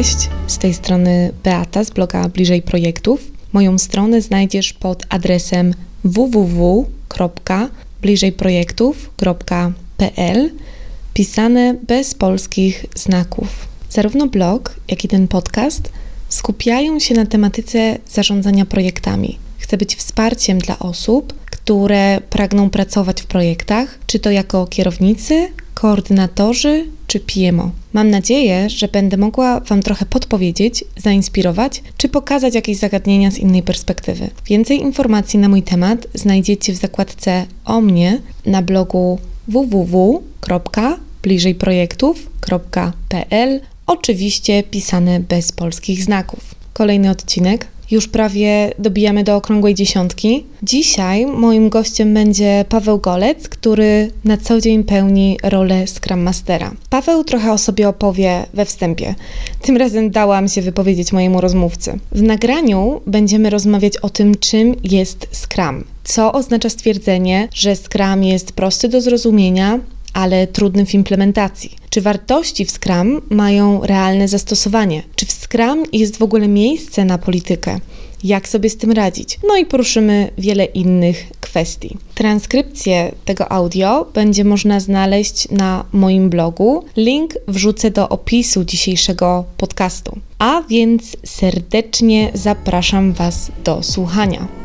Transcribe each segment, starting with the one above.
Cześć, z tej strony Beata z bloga Bliżej Projektów. Moją stronę znajdziesz pod adresem www.bliżejprojektów.pl pisane bez polskich znaków. Zarówno blog, jak i ten podcast skupiają się na tematyce zarządzania projektami. Chcę być wsparciem dla osób, które pragną pracować w projektach, czy to jako kierownicy, koordynatorzy czy PMO. Mam nadzieję, że będę mogła Wam trochę podpowiedzieć, zainspirować czy pokazać jakieś zagadnienia z innej perspektywy. Więcej informacji na mój temat znajdziecie w zakładce o mnie na blogu www.bliżejprojektów.pl oczywiście pisane bez polskich znaków. Kolejny odcinek już prawie dobijamy do okrągłej dziesiątki. Dzisiaj moim gościem będzie Paweł Golec, który na co dzień pełni rolę Scrum Mastera. Paweł trochę o sobie opowie we wstępie. Tym razem dałam się wypowiedzieć mojemu rozmówcy. W nagraniu będziemy rozmawiać o tym, czym jest Scrum. Co oznacza stwierdzenie, że Scrum jest prosty do zrozumienia, ale trudny w implementacji. Czy wartości w Scrum mają realne zastosowanie? Czy w Scrum jest w ogóle miejsce na politykę? Jak sobie z tym radzić? No i poruszymy wiele innych kwestii. Transkrypcję tego audio będzie można znaleźć na moim blogu. Link wrzucę do opisu dzisiejszego podcastu. A więc serdecznie zapraszam Was do słuchania.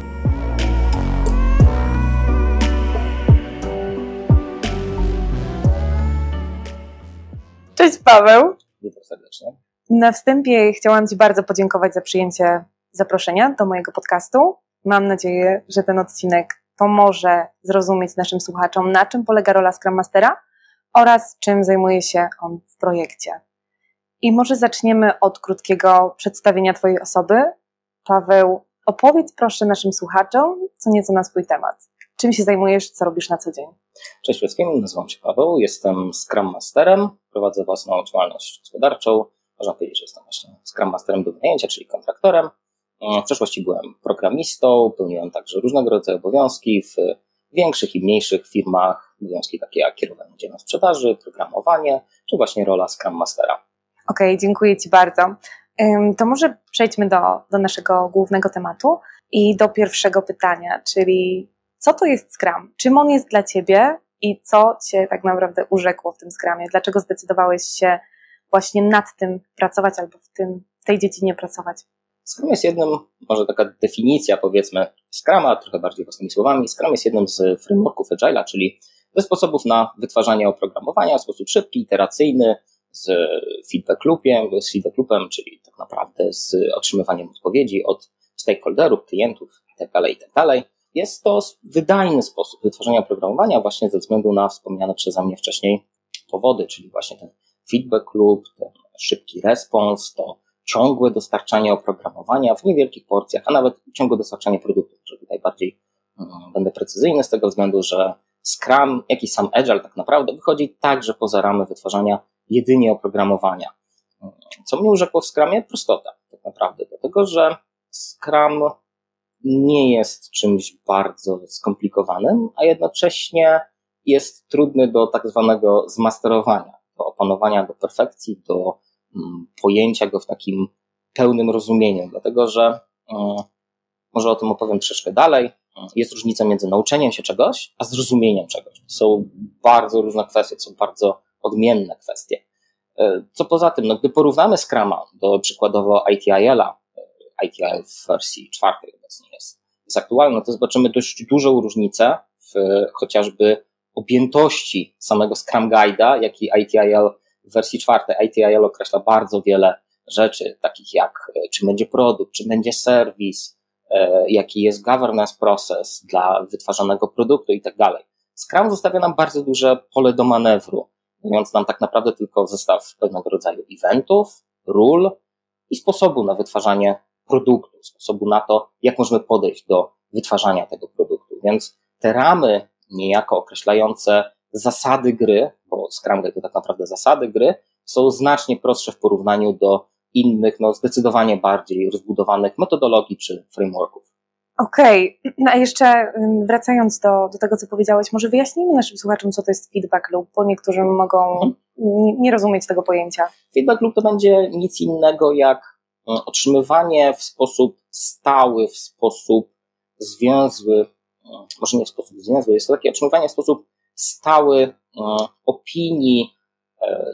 Cześć Paweł. Witam serdecznie. Na wstępie chciałam Ci bardzo podziękować za przyjęcie zaproszenia do mojego podcastu. Mam nadzieję, że ten odcinek pomoże zrozumieć naszym słuchaczom, na czym polega rola Scrum Mastera oraz czym zajmuje się on w projekcie. I może zaczniemy od krótkiego przedstawienia Twojej osoby. Paweł, opowiedz proszę naszym słuchaczom co nieco na swój temat. Czym się zajmujesz, co robisz na co dzień? Cześć wszystkim, nazywam się Paweł, jestem Scrum Masterem, prowadzę własną działalność gospodarczą. Można powiedzieć, że jestem właśnie Scrum Masterem do wynajęcia, czyli kontraktorem. W przeszłości byłem programistą, pełniłem także różnego rodzaju obowiązki w większych i mniejszych firmach, obowiązki takie jak kierowanie działem sprzedaży, programowanie, czy właśnie rola Scrum Mastera. Okej, okay, dziękuję Ci bardzo. To może przejdźmy do, do naszego głównego tematu i do pierwszego pytania, czyli co to jest Scrum? Czym on jest dla Ciebie i co Cię tak naprawdę urzekło w tym Scrumie? Dlaczego zdecydowałeś się właśnie nad tym pracować albo w, tym, w tej dziedzinie pracować? Scrum jest jednym, może taka definicja powiedzmy Scruma, trochę bardziej własnymi słowami. Scrum jest jednym z frameworków Agile'a, czyli ze sposobów na wytwarzanie oprogramowania w sposób szybki, iteracyjny, z feedback loopem, z feedback loopem, czyli tak naprawdę z otrzymywaniem odpowiedzi od stakeholderów, klientów itd., itd. Jest to wydajny sposób wytwarzania oprogramowania właśnie ze względu na wspomniane przeze mnie wcześniej powody, czyli właśnie ten feedback loop, ten szybki respons, to ciągłe dostarczanie oprogramowania w niewielkich porcjach, a nawet ciągłe dostarczanie produktów, że tutaj bardziej um, będę precyzyjny z tego względu, że Scrum, jak i sam Agile tak naprawdę wychodzi także poza ramy wytwarzania jedynie oprogramowania. Co mnie urzekło w Scrumie? Prostota tak naprawdę, dlatego że Scrum nie jest czymś bardzo skomplikowanym, a jednocześnie jest trudny do tak zwanego zmasterowania, do opanowania do perfekcji, do mm, pojęcia go w takim pełnym rozumieniu, dlatego że mm, może o tym opowiem troszeczkę dalej. Jest różnica między nauczeniem się czegoś, a zrozumieniem czegoś. To są bardzo różne kwestie, to są bardzo odmienne kwestie. E, co poza tym, no, gdy porównamy Scrama do przykładowo ITIL-a, e, ITIL w wersji czwartej obecnie jest, jest aktualna, to zobaczymy dość dużą różnicę w chociażby objętości samego Scrum Guide'a, jak i ITIL w wersji czwartej. ITIL określa bardzo wiele rzeczy, takich jak e, czym będzie produkt, czym będzie serwis, jaki jest governance process dla wytwarzanego produktu i tak dalej. Scrum zostawia nam bardzo duże pole do manewru, dając nam tak naprawdę tylko zestaw pewnego rodzaju eventów, ról i sposobu na wytwarzanie produktu, sposobu na to, jak możemy podejść do wytwarzania tego produktu. Więc te ramy niejako określające zasady gry, bo Scrum Guide to tak naprawdę zasady gry, są znacznie prostsze w porównaniu do innych, no zdecydowanie bardziej rozbudowanych metodologii czy frameworków. Okej, okay. no a jeszcze wracając do, do tego, co powiedziałeś, może wyjaśnijmy naszym słuchaczom, co to jest feedback loop, bo niektórzy mogą mhm. nie rozumieć tego pojęcia. Feedback loop to będzie nic innego jak otrzymywanie w sposób stały, w sposób zwięzły, e, może nie w sposób zwięzły, jest to takie otrzymywanie w sposób stały e, opinii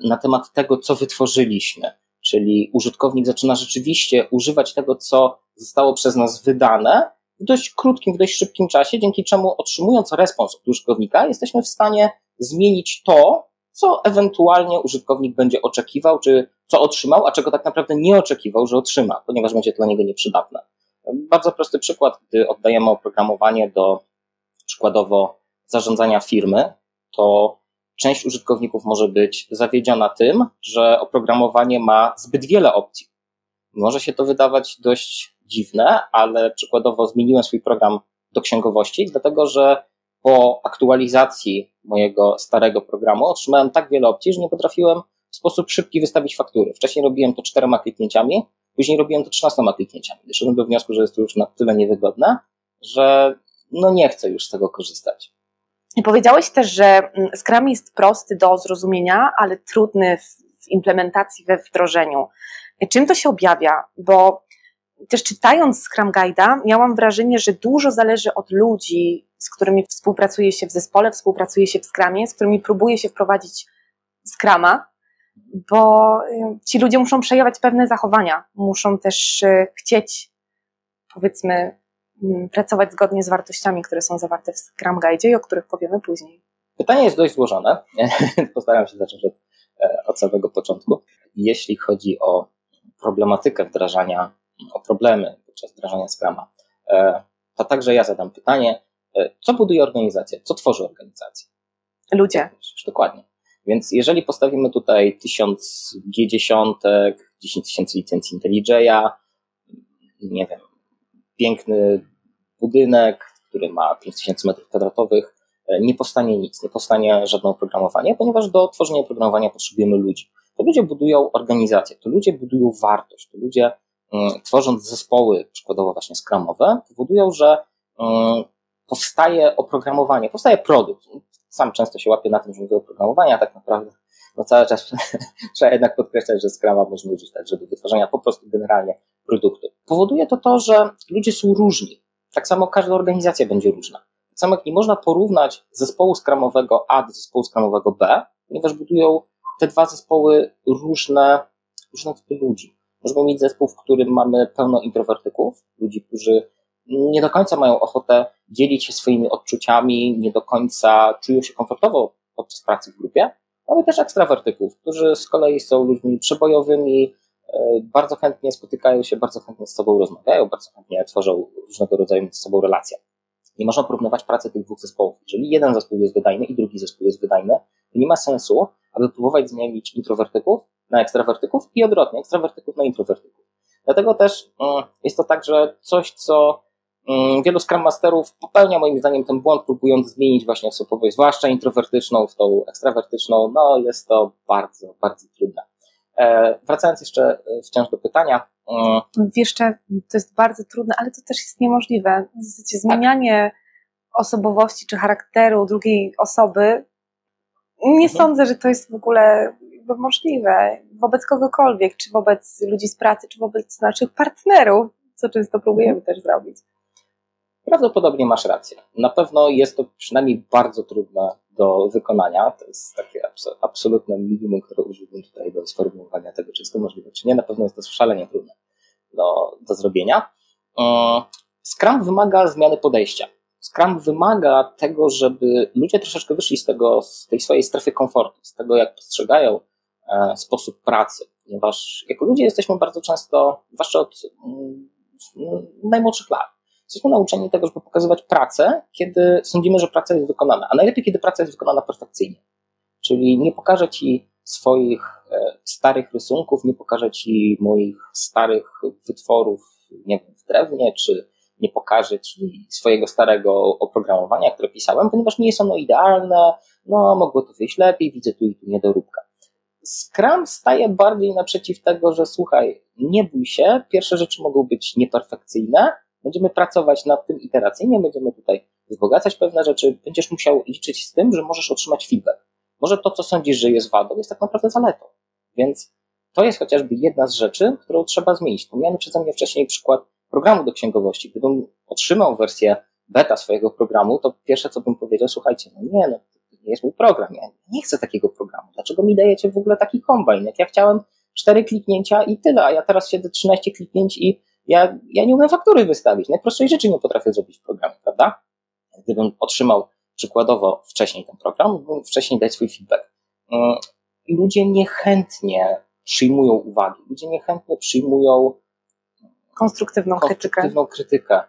na temat tego, co wytworzyliśmy. Czyli użytkownik zaczyna rzeczywiście używać tego, co zostało przez nas wydane, w dość krótkim, w dość szybkim czasie, dzięki czemu otrzymując respons od użytkownika, jesteśmy w stanie zmienić to, co ewentualnie użytkownik będzie oczekiwał, czy co otrzymał, a czego tak naprawdę nie oczekiwał, że otrzyma, ponieważ będzie to dla niego nieprzydatne. Bardzo prosty przykład, gdy oddajemy oprogramowanie do przykładowo zarządzania firmy, to część użytkowników może być zawiedziona tym, że oprogramowanie ma zbyt wiele opcji. Może się to wydawać dość dziwne, ale przykładowo zmieniłem swój program do księgowości, dlatego że po aktualizacji mojego starego programu otrzymałem tak wiele opcji, że nie potrafiłem w sposób szybki wystawić faktury. Wcześniej robiłem to czterema kliknięciami, później robiłem to trzynastoma kliknięciami. Doszedłem do wniosku, że jest to już na tyle niewygodne, że no nie chcę już z tego korzystać. I powiedziałeś też, że mm, Scrum jest prosty do zrozumienia, ale trudny w implementacji, we wdrożeniu. Czym to się objawia? Bo też czytając Scrum Guide'a, miałam wrażenie, że dużo zależy od ludzi, z którymi współpracuje się w zespole, współpracuje się w Scrumie, z którymi próbuje się wprowadzić Scrama, bo y, ci ludzie muszą przejawiać pewne zachowania, muszą też y, chcieć, powiedzmy, mm, pracować zgodnie z wartościami, które są zawarte w Scrum Guide i o których powiemy później. Pytanie jest dość złożone. Postaram się zacząć od, e, od samego początku. Jeśli chodzi o problematykę wdrażania o problemy podczas wdrażania Scrama, e, to także ja zadam pytanie, co buduje organizację, co tworzy organizację? Ludzie. Dokładnie. Więc jeżeli postawimy tutaj tysiąc G10, 10 tysięcy licencji IntelliJ'a, nie wiem, piękny budynek, który ma 5000 metrów kwadratowych, e, nie powstanie nic, nie powstanie żadne oprogramowanie, ponieważ do tworzenia oprogramowania potrzebujemy ludzi. To ludzie budują organizację, to ludzie budują wartość, to ludzie Mm, tworząc zespoły, przykładowo właśnie skramowe, powodują, że mm, powstaje oprogramowanie, powstaje produkt. Sam często się łapię na tym, że mówię oprogramowanie, a tak naprawdę no cały czas trzeba jednak podkreślać, że Scrama można użyć także do wytwarzania po prostu generalnie produktu. Powoduje to to, że ludzie są różni. Tak samo każda organizacja będzie różna. Tak samo jak nie można porównać zespołu skramowego A do zespołu skramowego B, ponieważ budują te dwa zespoły różne, różne typy ludzi. Możemy mieć zespół, w którym mamy pełno introwertyków, ludzi, którzy nie do końca mają ochotę dzielić się swoimi odczuciami, nie do końca czują się komfortowo podczas pracy w grupie. Mamy też ekstrawertyków, którzy z kolei są ludźmi przebojowymi, e, bardzo chętnie spotykają się, bardzo chętnie z sobą rozmawiają, bardzo chętnie tworzą różnego rodzaju z sobą relacje. Nie można porównywać pracy tych dwóch zespołów. Jeżeli jeden zespół jest wydajny i drugi zespół jest wydajny, to nie ma sensu, aby próbować zmienić introwertyków na ekstrawertyków i odwrotnie, ekstrawertyków na introwertyków. Dlatego też mm, jest to także coś, co wielu Scrum Masterów popełnia moim zdaniem ten błąd, próbując zmienić właśnie osobowość, zwłaszcza introwertyczną w tą ekstrawertyczną. No jest to bardzo, bardzo trudne. E, wracając jeszcze e, wciąż do pytania. Mm, Jeszcze to jest bardzo trudne, ale to też jest niemożliwe. W zasadzie zmienianie osobowości czy charakteru drugiej osoby, nie mhm. sądzę, że to jest w ogóle możliwe wobec kogokolwiek, czy wobec ludzi z pracy, czy wobec naszych partnerów, co często próbujemy mhm. też zrobić. Prawdopodobnie masz rację. Na pewno jest to przynajmniej bardzo trudne do wykonania. To jest takie absolutne minimum, które użyłbym tutaj do sformułowania tego, czy jest to możliwe, czy nie. Na pewno jest to szalenie trudne do, do zrobienia. Mm, Scrum wymaga zmiany podejścia. Scrum wymaga tego, żeby ludzie troszeczkę wyszli z, tego, z tej swojej strefy komfortu, z tego, jak postrzegają E, sposób pracy, ponieważ jako ludzie jesteśmy bardzo często, zwłaszcza od mm, najmłodszych lat, jesteśmy nauczeni tego, żeby pokazywać pracę, kiedy sądzimy, że praca jest wykonana, a najlepiej, kiedy praca jest wykonana perfekcyjnie. Czyli nie pokażę Ci swoich e, starych rysunków, nie pokażę Ci moich starych wytworów, nie wiem, w drewnie, czy nie pokażę Ci swojego starego oprogramowania, które pisałem, ponieważ nie jest ono idealne, no mogło to wyjść lepiej, widzę tu i tu niedoróbka. Scrum staje bardziej naprzeciw tego, że słuchaj, nie bój się, pierwsze rzeczy mogą być nieperfekcyjne, Będziemy pracować nad tym iteracyjnie, będziemy tutaj wzbogacać pewne rzeczy, będziesz musiał liczyć z tym, że możesz otrzymać feedback. Może to, co sądzisz, że jest wadą, jest tak naprawdę zaletą. Więc to jest chociażby jedna z rzeczy, którą trzeba zmienić. Wspomniałem przeze mnie wcześniej przykład programu do księgowości. Gdybym otrzymał wersję beta swojego programu, to pierwsze, co bym powiedział, słuchajcie, no nie, no, nie jest mój program, ja nie chcę takiego programu. Dlaczego mi dajecie w ogóle taki kombajn? Jak ja chciałem cztery kliknięcia i tyle, a ja teraz siedzę 13 kliknięć i ja, ja nie umiem faktury wystawić. Najprostszej rzeczy nie potrafię zrobić w programie, prawda? Gdybym otrzymał przykładowo wcześniej ten program, mógłbym wcześniej dać swój feedback. Mm, ludzie niechętnie przyjmują uwagi, ludzie niechętnie przyjmują konstruktywną, konstruktywną krytykę. krytykę.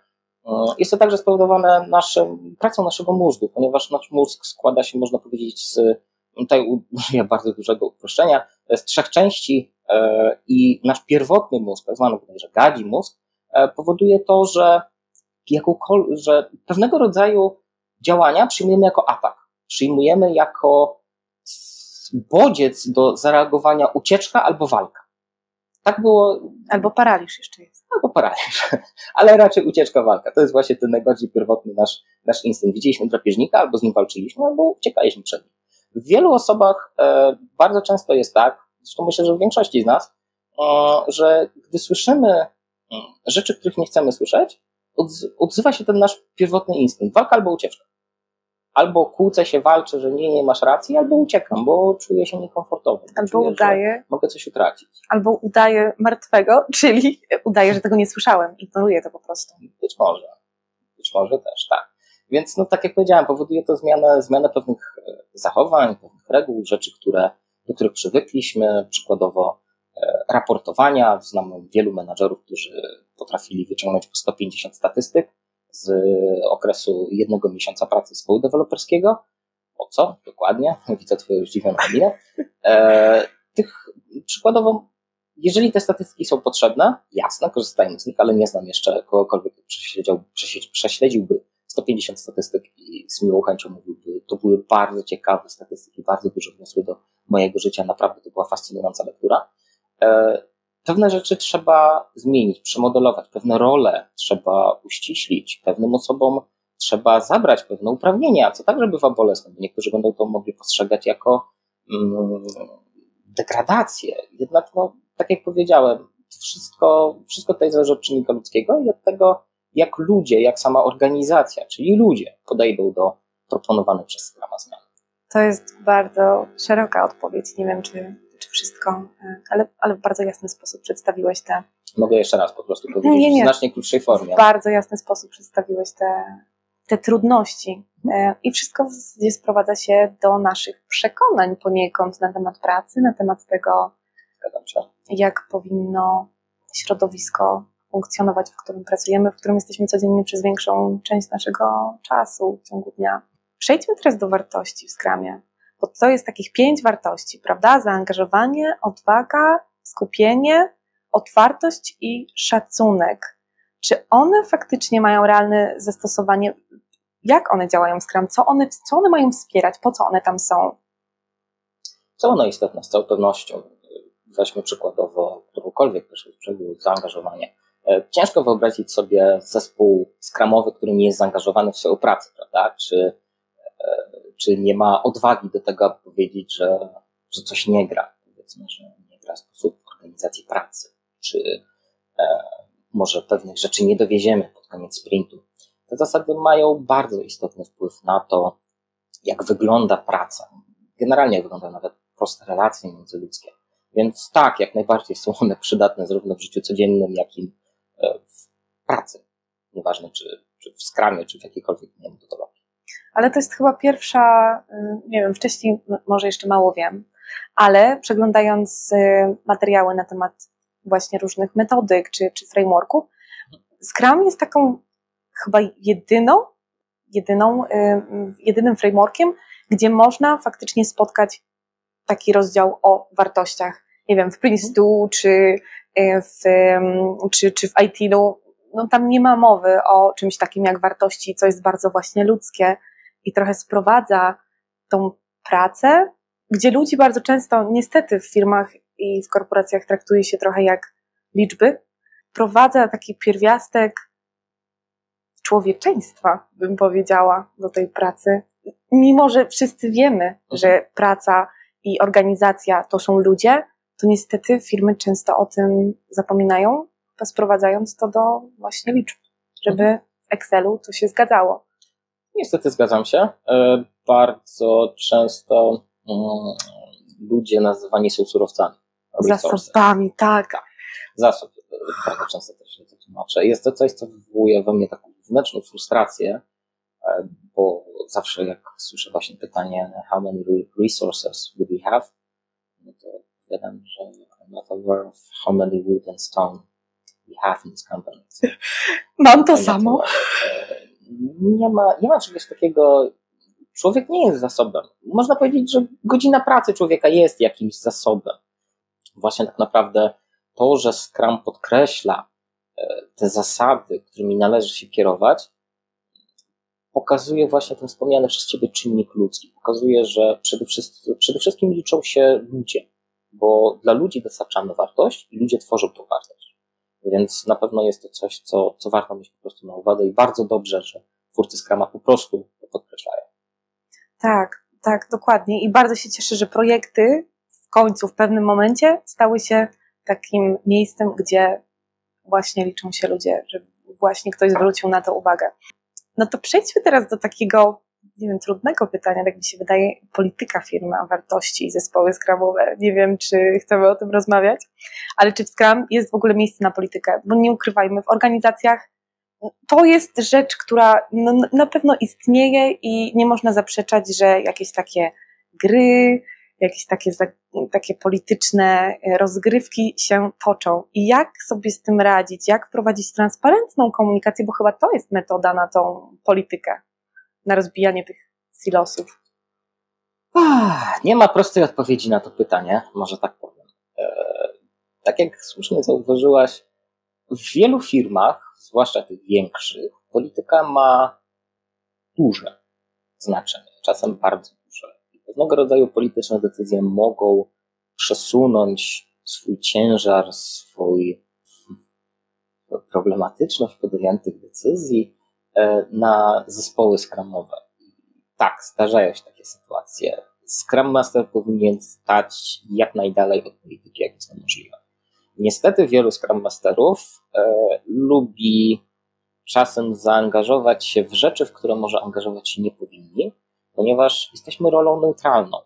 Mm, jest to także spowodowane naszym, pracą naszego mózgu, ponieważ nasz mózg składa się, można powiedzieć, z, tutaj użyję bardzo dużego uproszczenia, z trzech części i nasz pierwotny mózg, tak zwany bodajże gadzi mózg, e, powoduje to, że, że pewnego rodzaju działania przyjmujemy jako atak, przyjmujemy jako bodziec do zareagowania ucieczka albo walka. Tak było. Albo paraliż jeszcze jest. Albo paraliż, ale raczej ucieczka, walka. To jest właśnie ten najbardziej pierwotny nasz, nasz instynkt. Widzieliśmy drapieżnika, albo z nim walczyliśmy, albo uciekaliśmy przed nim. W wielu osobach e, bardzo często jest tak, zresztą myślę, że w większości z nas, e, że gdy słyszymy e, rzeczy, których nie chcemy słyszeć, odzywa się ten nasz pierwotny instynkt. Walka albo ucieczka albo kłócę się, walczę, że nie, nie masz racji, albo uciekam, bo czuję się niekomfortowo. Albo czuję, udaję. Mogę coś utracić. Albo udaję martwego, czyli udaję, że tego nie słyszałem. Ignoruję to po prostu. Być może. Być może też, tak. Więc, no, tak jak powiedziałem, powoduje to zmianę, zmianę pewnych e, zachowań, pewnych reguł, rzeczy, które, do których przywykliśmy, przykładowo e, raportowania. Znam wielu menadżerów, którzy potrafili wyciągnąć po 150 statystyk, z okresu jednego miesiąca pracy zespołu deweloperskiego. O co? Dokładnie. Widzę Twoją zdziwioną minę. E, tych przykładowo, jeżeli te statystyki są potrzebne, jasne, korzystajmy z nich, ale nie znam jeszcze kogokolwiek, kto prześledziłby 150 statystyk i z miłą chęcią mówiłby, to były bardzo ciekawe statystyki, bardzo dużo wniosły do mojego życia, naprawdę to była fascynująca lektura. E, Pewne rzeczy trzeba zmienić, przemodelować, pewne role trzeba uściślić, pewnym osobom trzeba zabrać pewne uprawnienia, co także bywa bolesne, bo niektórzy będą to mogli postrzegać jako mm, degradację. Jednak, no, tak jak powiedziałem, wszystko, wszystko tutaj zależy od czynnika ludzkiego i od tego, jak ludzie, jak sama organizacja, czyli ludzie podejdą do proponowanych przez Scrama zmian. To jest bardzo szeroka odpowiedź. Nie wiem, czy czy wszystko, e, ale, ale w bardzo jasny sposób przedstawiłeś te. Mogę jeszcze raz po prostu powiedzieć nie, nie. w znacznie krótszej formie. W bardzo jasny sposób przedstawiłeś te, te trudności. E, I wszystko sprowadza się do naszych przekonań poniekąd na temat pracy, na temat tego, jak powinno środowisko funkcjonować, w którym pracujemy, w którym jesteśmy codziennie przez większą część naszego czasu w ciągu dnia. Przejdźmy teraz do wartości w skramie bo to jest takich pięć wartości, prawda? Zaangażowanie, odwaga, skupienie, otwartość i szacunek. Czy one faktycznie mają realne zastosowanie? Jak one działają w Scrum? Co one, co one mają wspierać? Po co one tam są? Są one istotne z całą pewnością. Weźmy przykładowo którąkolwiek też zaangażowanie. E, ciężko wyobrazić sobie zespół skramowy, który nie jest zaangażowany w swoją pracę, prawda? Czy e, czy nie ma odwagi do tego, aby powiedzieć, że, że coś nie gra. Powiedzmy, że nie gra sposób organizacji pracy, czy e, może pewnych rzeczy nie dowieziemy pod koniec sprintu. Te zasady mają bardzo istotny wpływ na to, jak wygląda praca. Generalnie jak wygląda nawet proste relacje międzyludzkie. Więc tak, jak najbardziej są one przydatne zarówno w życiu codziennym, jak i w pracy. Nieważne, czy, czy w skramie, czy w jakiejkolwiek innej metodologii ale to jest chyba pierwsza, y, nie wiem, wcześniej może jeszcze mało wiem, ale przeglądając y, materiały na temat właśnie różnych metodyk czy, czy frameworków, Scrum jest taką chyba jedyną, jedyną, y, jedynym frameworkiem, gdzie można faktycznie spotkać taki rozdział o wartościach. Nie wiem, w Prince2 czy w, czy, czy w IT, no, no tam nie ma mowy o czymś takim jak wartości, co jest bardzo właśnie ludzkie, i trochę sprowadza tą pracę, gdzie ludzi bardzo często, niestety w firmach i w korporacjach traktuje się trochę jak liczby, prowadza taki pierwiastek człowieczeństwa, bym powiedziała, do tej pracy. Mimo, że wszyscy wiemy, Mhm. że praca i organizacja to są ludzie, to niestety firmy często o tym zapominają, sprowadzając to do właśnie liczb, żeby w Excelu to się zgadzało. Niestety zgadzam się. E, Bardzo często mm, ludzie nazywani są surowcami. Zasobami, tak. Zasób. e, Bardzo często też się to tłumaczę. Jest to coś, co wywołuje we mnie taką wewnętrzną frustrację, e, bo zawsze jak słyszę właśnie pytanie how many re- resources would we have, no to odpowiadam, że I'm not aware of how many wood and stone we have in this company. Mam to samo. aware. E, Nie ma, nie ma czegoś takiego. Człowiek nie jest zasobem. Można powiedzieć, że godzina pracy człowieka jest jakimś zasobem. Właśnie tak naprawdę to, że Scrum podkreśla e, te zasady, którymi należy się kierować, pokazuje właśnie ten wspomniany przez Ciebie czynnik ludzki. Pokazuje, że przede wszystkim, przede wszystkim liczą się ludzie, bo dla ludzi dostarczamy wartość i ludzie tworzą tą wartość. Więc na pewno jest to coś, co, co warto mieć po prostu na uwadze i bardzo dobrze, że twórcy Scrama po prostu to podkreślają. Tak, tak, dokładnie. I bardzo się cieszę, że projekty w końcu, w pewnym momencie stały się takim miejscem, gdzie właśnie liczą się ludzie, że właśnie ktoś zwrócił na to uwagę. No to przejdźmy teraz do takiego, nie wiem, trudnego pytania, tak mi się wydaje, polityka firmy, wartości i zespoły skramowe. Nie wiem, czy chcemy o tym rozmawiać, ale czy w Scrum jest w ogóle miejsce na politykę? Bo nie ukrywajmy, w organizacjach to jest rzecz, która no, na pewno istnieje i nie można zaprzeczać, że jakieś takie gry, jakieś takie, takie polityczne e, rozgrywki się toczą. I jak sobie z tym radzić? Jak wprowadzić transparentną komunikację? Bo chyba to jest metoda na tą politykę, na rozbijanie tych silosów. Ach, Nie ma prostej odpowiedzi na to pytanie, może tak powiem. E, Tak jak słusznie zauważyłaś, w wielu firmach, zwłaszcza tych większych, polityka ma duże znaczenie, czasem bardzo duże. I Pewnego rodzaju polityczne decyzje mogą przesunąć swój ciężar, swój problematyczność podjętych decyzji na zespoły skramowe. Tak, zdarzają się takie sytuacje. Scrum Master powinien stać jak najdalej od polityki, jak jest to możliwe. Niestety wielu Scrum Masterów e, lubi czasem zaangażować się w rzeczy, w które może angażować się nie powinni, ponieważ jesteśmy rolą neutralną.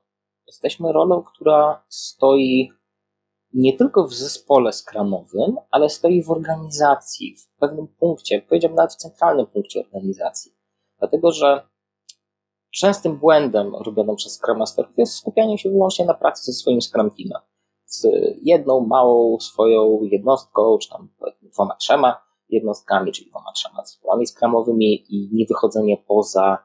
Jesteśmy rolą, która stoi nie tylko w zespole skramowym, ale stoi w organizacji, w pewnym punkcie, powiedziałbym nawet w centralnym punkcie organizacji. Dlatego, że częstym błędem robionym przez Scrum Masterów jest skupianie się wyłącznie na pracy ze swoim Scrum Teamem. Z jedną małą swoją jednostką, czy tam dwoma, trzema jednostkami, czyli dwoma, trzema zespołami skramowymi i nie wychodzenie poza,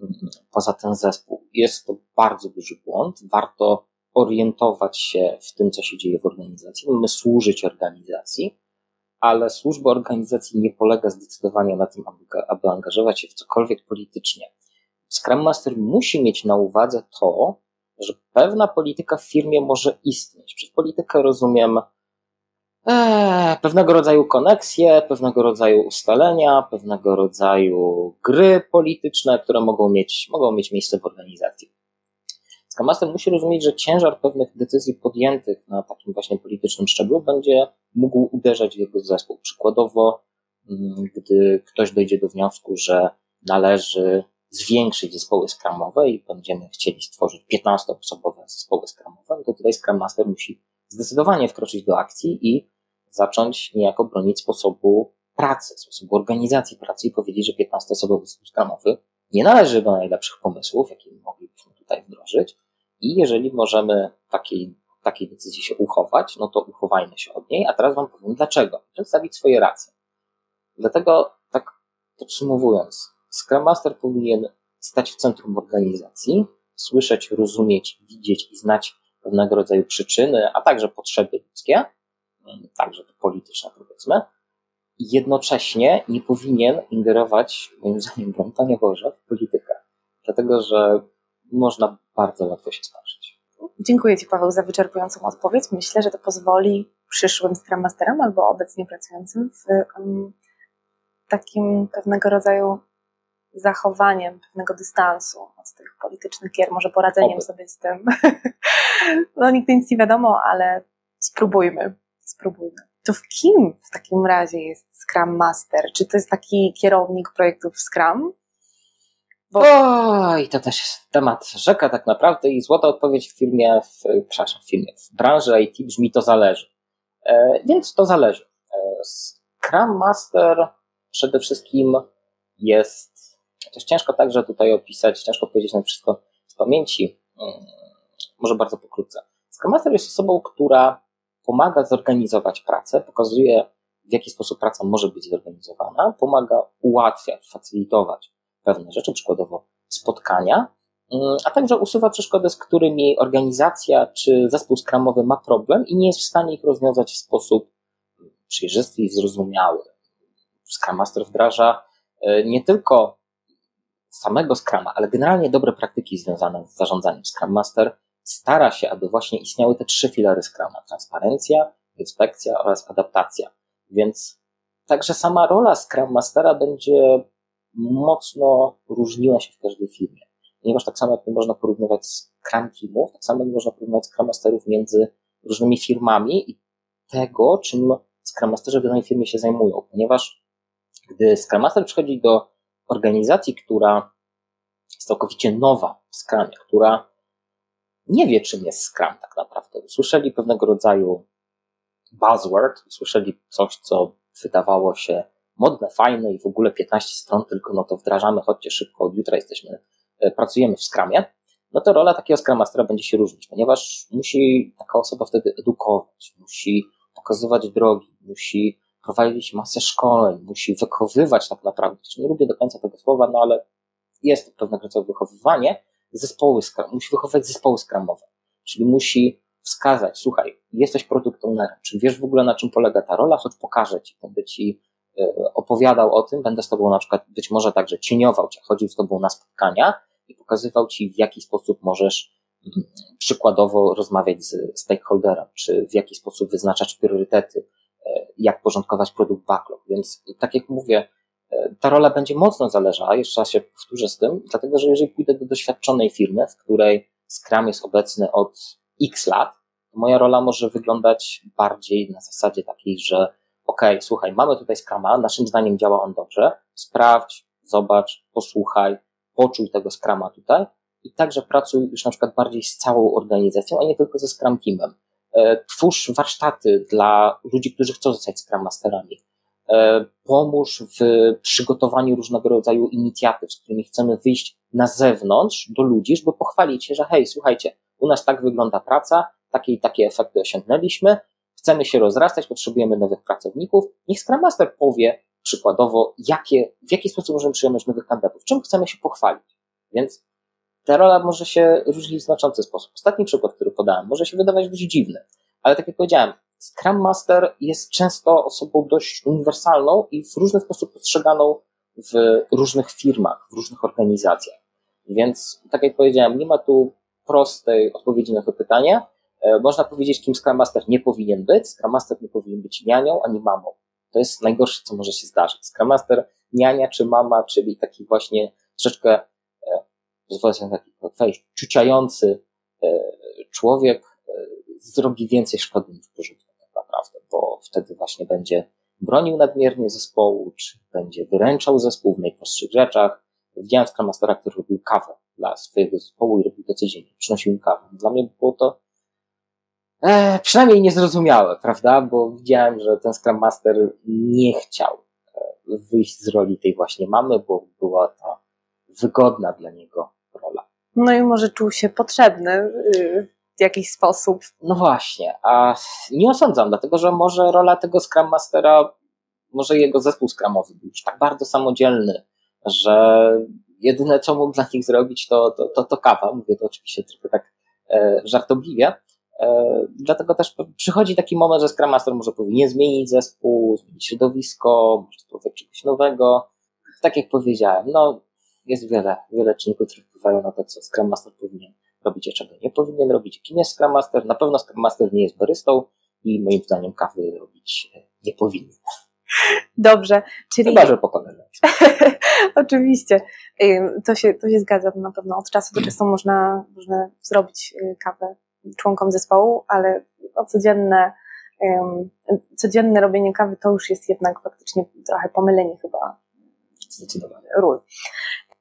mm, poza ten zespół. Jest to bardzo duży błąd. Warto orientować się w tym, co się dzieje w organizacji. Mamy służyć organizacji, ale służba organizacji nie polega zdecydowanie na tym, aby, aby angażować się w cokolwiek politycznie. Scrum Master musi mieć na uwadze to, że pewna polityka w firmie może istnieć. Przez politykę rozumiem e, pewnego rodzaju koneksje, pewnego rodzaju ustalenia, pewnego rodzaju gry polityczne, które mogą mieć, mogą mieć miejsce w organizacji. Scrum musi rozumieć, że ciężar pewnych decyzji podjętych na takim właśnie politycznym szczeblu będzie mógł uderzać w jego zespół. Przykładowo, mm, gdy ktoś dojdzie do wniosku, że należy zwiększyć zespoły skramowe i będziemy chcieli stworzyć 15-osobowe zespoły skramowe, to tutaj Scrum Master musi zdecydowanie wkroczyć do akcji i zacząć niejako bronić sposobu pracy, sposobu organizacji pracy i powiedzieć, że 15-osobowy zespół skramowy nie należy do najlepszych pomysłów, jakie moglibyśmy tutaj wdrożyć i jeżeli możemy takiej, takiej decyzji się uchować, no to uchowajmy się od niej, a teraz Wam powiem dlaczego. Przedstawić swoje racje. Dlatego, tak podsumowując, Scrum Master powinien stać w centrum organizacji, słyszeć, rozumieć, widzieć i znać pewnego rodzaju przyczyny, a także potrzeby ludzkie, także te polityczne powiedzmy, i jednocześnie nie powinien ingerować, moim zdaniem, broń Panie Boże, w politykę. Dlatego, że można bardzo łatwo się sparzyć. Dziękuję Ci, Paweł, za wyczerpującą odpowiedź. Myślę, że to pozwoli przyszłym Scrum Masterom albo obecnie pracującym w um, takim pewnego rodzaju zachowaniem pewnego dystansu od tych politycznych gier, może poradzeniem Oby. sobie z tym. no nigdy nic nie wiadomo, ale spróbujmy, spróbujmy. To w kim w takim razie jest Scrum Master? Czy to jest taki kierownik projektów Scrum? Bo... Oj, to też jest temat rzeka tak naprawdę i złota odpowiedź w firmie, w, przepraszam, w firmie, w branży IT brzmi to zależy. E, więc to zależy. E, Scrum Master przede wszystkim jest, też ciężko także tutaj opisać, ciężko powiedzieć na wszystko z pamięci, mm, może bardzo pokrótce. Scrum Master jest osobą, która pomaga zorganizować pracę, pokazuje w jaki sposób praca może być zorganizowana, pomaga ułatwiać, facylitować pewne rzeczy, przykładowo spotkania, mm, a także usuwa przeszkody, z którymi organizacja czy zespół skramowy ma problem i nie jest w stanie ich rozwiązać w sposób przejrzysty i zrozumiały. Scrum Master wdraża e, nie tylko samego Scrama, ale generalnie dobre praktyki związane z zarządzaniem. Scrum Master stara się, aby właśnie istniały te trzy filary Scrama. Transparencja, inspekcja oraz adaptacja. Więc także sama rola Scrum Mastera będzie mocno różniła się w każdej firmie. Ponieważ tak samo jak nie można porównywać Scrum Teamów, tak samo nie można porównywać Scrum Masterów między różnymi firmami i tego, czym Scrum Masterzy w danej firmie się zajmują. Ponieważ gdy Scrum Master przychodzi do organizacji, która jest całkowicie nowa w Scrumie, która nie wie, czym jest Scrum tak naprawdę. Usłyszeli pewnego rodzaju buzzword, usłyszeli coś, co wydawało się modne, fajne i w ogóle 15 stron tylko, no to wdrażamy, chodźcie szybko, od jutra jesteśmy, e, pracujemy w Scrumie, no to rola takiego Scrum Mastera będzie się różnić, ponieważ musi taka osoba wtedy edukować, musi pokazywać drogi, musi prowadzić masę szkoleń, musi wychowywać tak naprawdę, też nie lubię do końca tego słowa, no ale jest to pewnego rodzaju wychowywanie, zespoły, musi wychowywać zespoły skramowe, czyli musi wskazać, słuchaj, jesteś produkt ownerem, czy wiesz w ogóle na czym polega ta rola, choć pokażę ci, będę ci opowiadał o tym, będę z tobą na przykład być może także cieniował cię, chodził z tobą na spotkania i pokazywał ci w jaki sposób możesz mm, przykładowo rozmawiać z stakeholderem, czy w jaki sposób wyznaczać priorytety, e, jak porządkować produkt backlog. Więc tak jak mówię, e, ta rola będzie mocno zależała, jeszcze raz się powtórzę z tym, dlatego że jeżeli pójdę do doświadczonej firmy, w której Scrum jest obecny od x lat, to moja rola może wyglądać bardziej na zasadzie takiej, że ok, słuchaj, mamy tutaj Scruma, naszym zdaniem działa on dobrze, sprawdź, zobacz, posłuchaj, poczuj tego Scruma tutaj i także pracuj już na przykład bardziej z całą organizacją, a nie tylko ze Scrum Teamem. E, twórz warsztaty dla ludzi, którzy chcą zostać Scrum Masterami. E, pomóż w przygotowaniu różnego rodzaju inicjatyw, z którymi chcemy wyjść na zewnątrz do ludzi, żeby pochwalić się, że hej, słuchajcie, u nas tak wygląda praca, takie i takie efekty osiągnęliśmy, chcemy się rozrastać, potrzebujemy nowych pracowników. Niech Scrum Master powie przykładowo, jakie, w jaki sposób możemy przyjąć nowych kandydatów, czym chcemy się pochwalić. Więc ta rola może się różnić w znaczący sposób. Ostatni przykład, który podałem, może się wydawać dość dziwny, ale tak jak powiedziałem, Scrum Master jest często osobą dość uniwersalną i w różny sposób postrzeganą w różnych firmach, w różnych organizacjach. Więc, tak jak powiedziałem, nie ma tu prostej odpowiedzi na to pytanie. E, można powiedzieć, kim Scrum Master nie powinien być. Scrum Master nie powinien być nianią ani mamą. To jest najgorsze, co może się zdarzyć. Scrum Master, niania czy mama, czyli taki właśnie troszeczkę, e, pozwolę sobie na taki wejść, ciuciający e, człowiek zrobi więcej szkody niż pożytku tak naprawdę, bo wtedy właśnie będzie bronił nadmiernie zespołu, czy będzie wyręczał zespół w najprostszych rzeczach. Widziałem Scrum Mastera, który robił kawę dla swojego zespołu i robił to codziennie. Przynosił im kawę. Dla mnie było to e, przynajmniej niezrozumiałe, prawda? Bo widziałem, że ten Scrum Master nie chciał e, wyjść z roli tej właśnie mamy, bo była to wygodna dla niego rola. No i może czuł się potrzebny y, w jakiś sposób. No właśnie, a nie osądzam, dlatego że może rola tego Scrum Mastera, może jego zespół Scrumowy był już tak bardzo samodzielny, że jedyne, co mógł dla nich zrobić, to, to, to, to kawa. Mówię to oczywiście trochę tak e, żartobliwie. E, dlatego też przychodzi taki moment, że Scrum Master może powinien zmienić zespół, zmienić środowisko, może spróbować czegoś nowego. Tak jak powiedziałem, no, jest wiele, wiele czynników, które wpływają na to, co Scrum Master powinien robić, a czego nie powinien robić. Kim jest Scrum Master? Na pewno Scrum Master nie jest barystą i moim zdaniem kawy robić nie powinien. Dobrze, czyli... Chyba, że po koleżeństwie. Oczywiście. To się, to się zgadza na pewno. Od czasu do czasu można, można zrobić y, kawę członkom zespołu, ale codzienne, codzienne robienie kawy to już jest jednak faktycznie trochę pomylenie chyba Zdecydowanie. ról.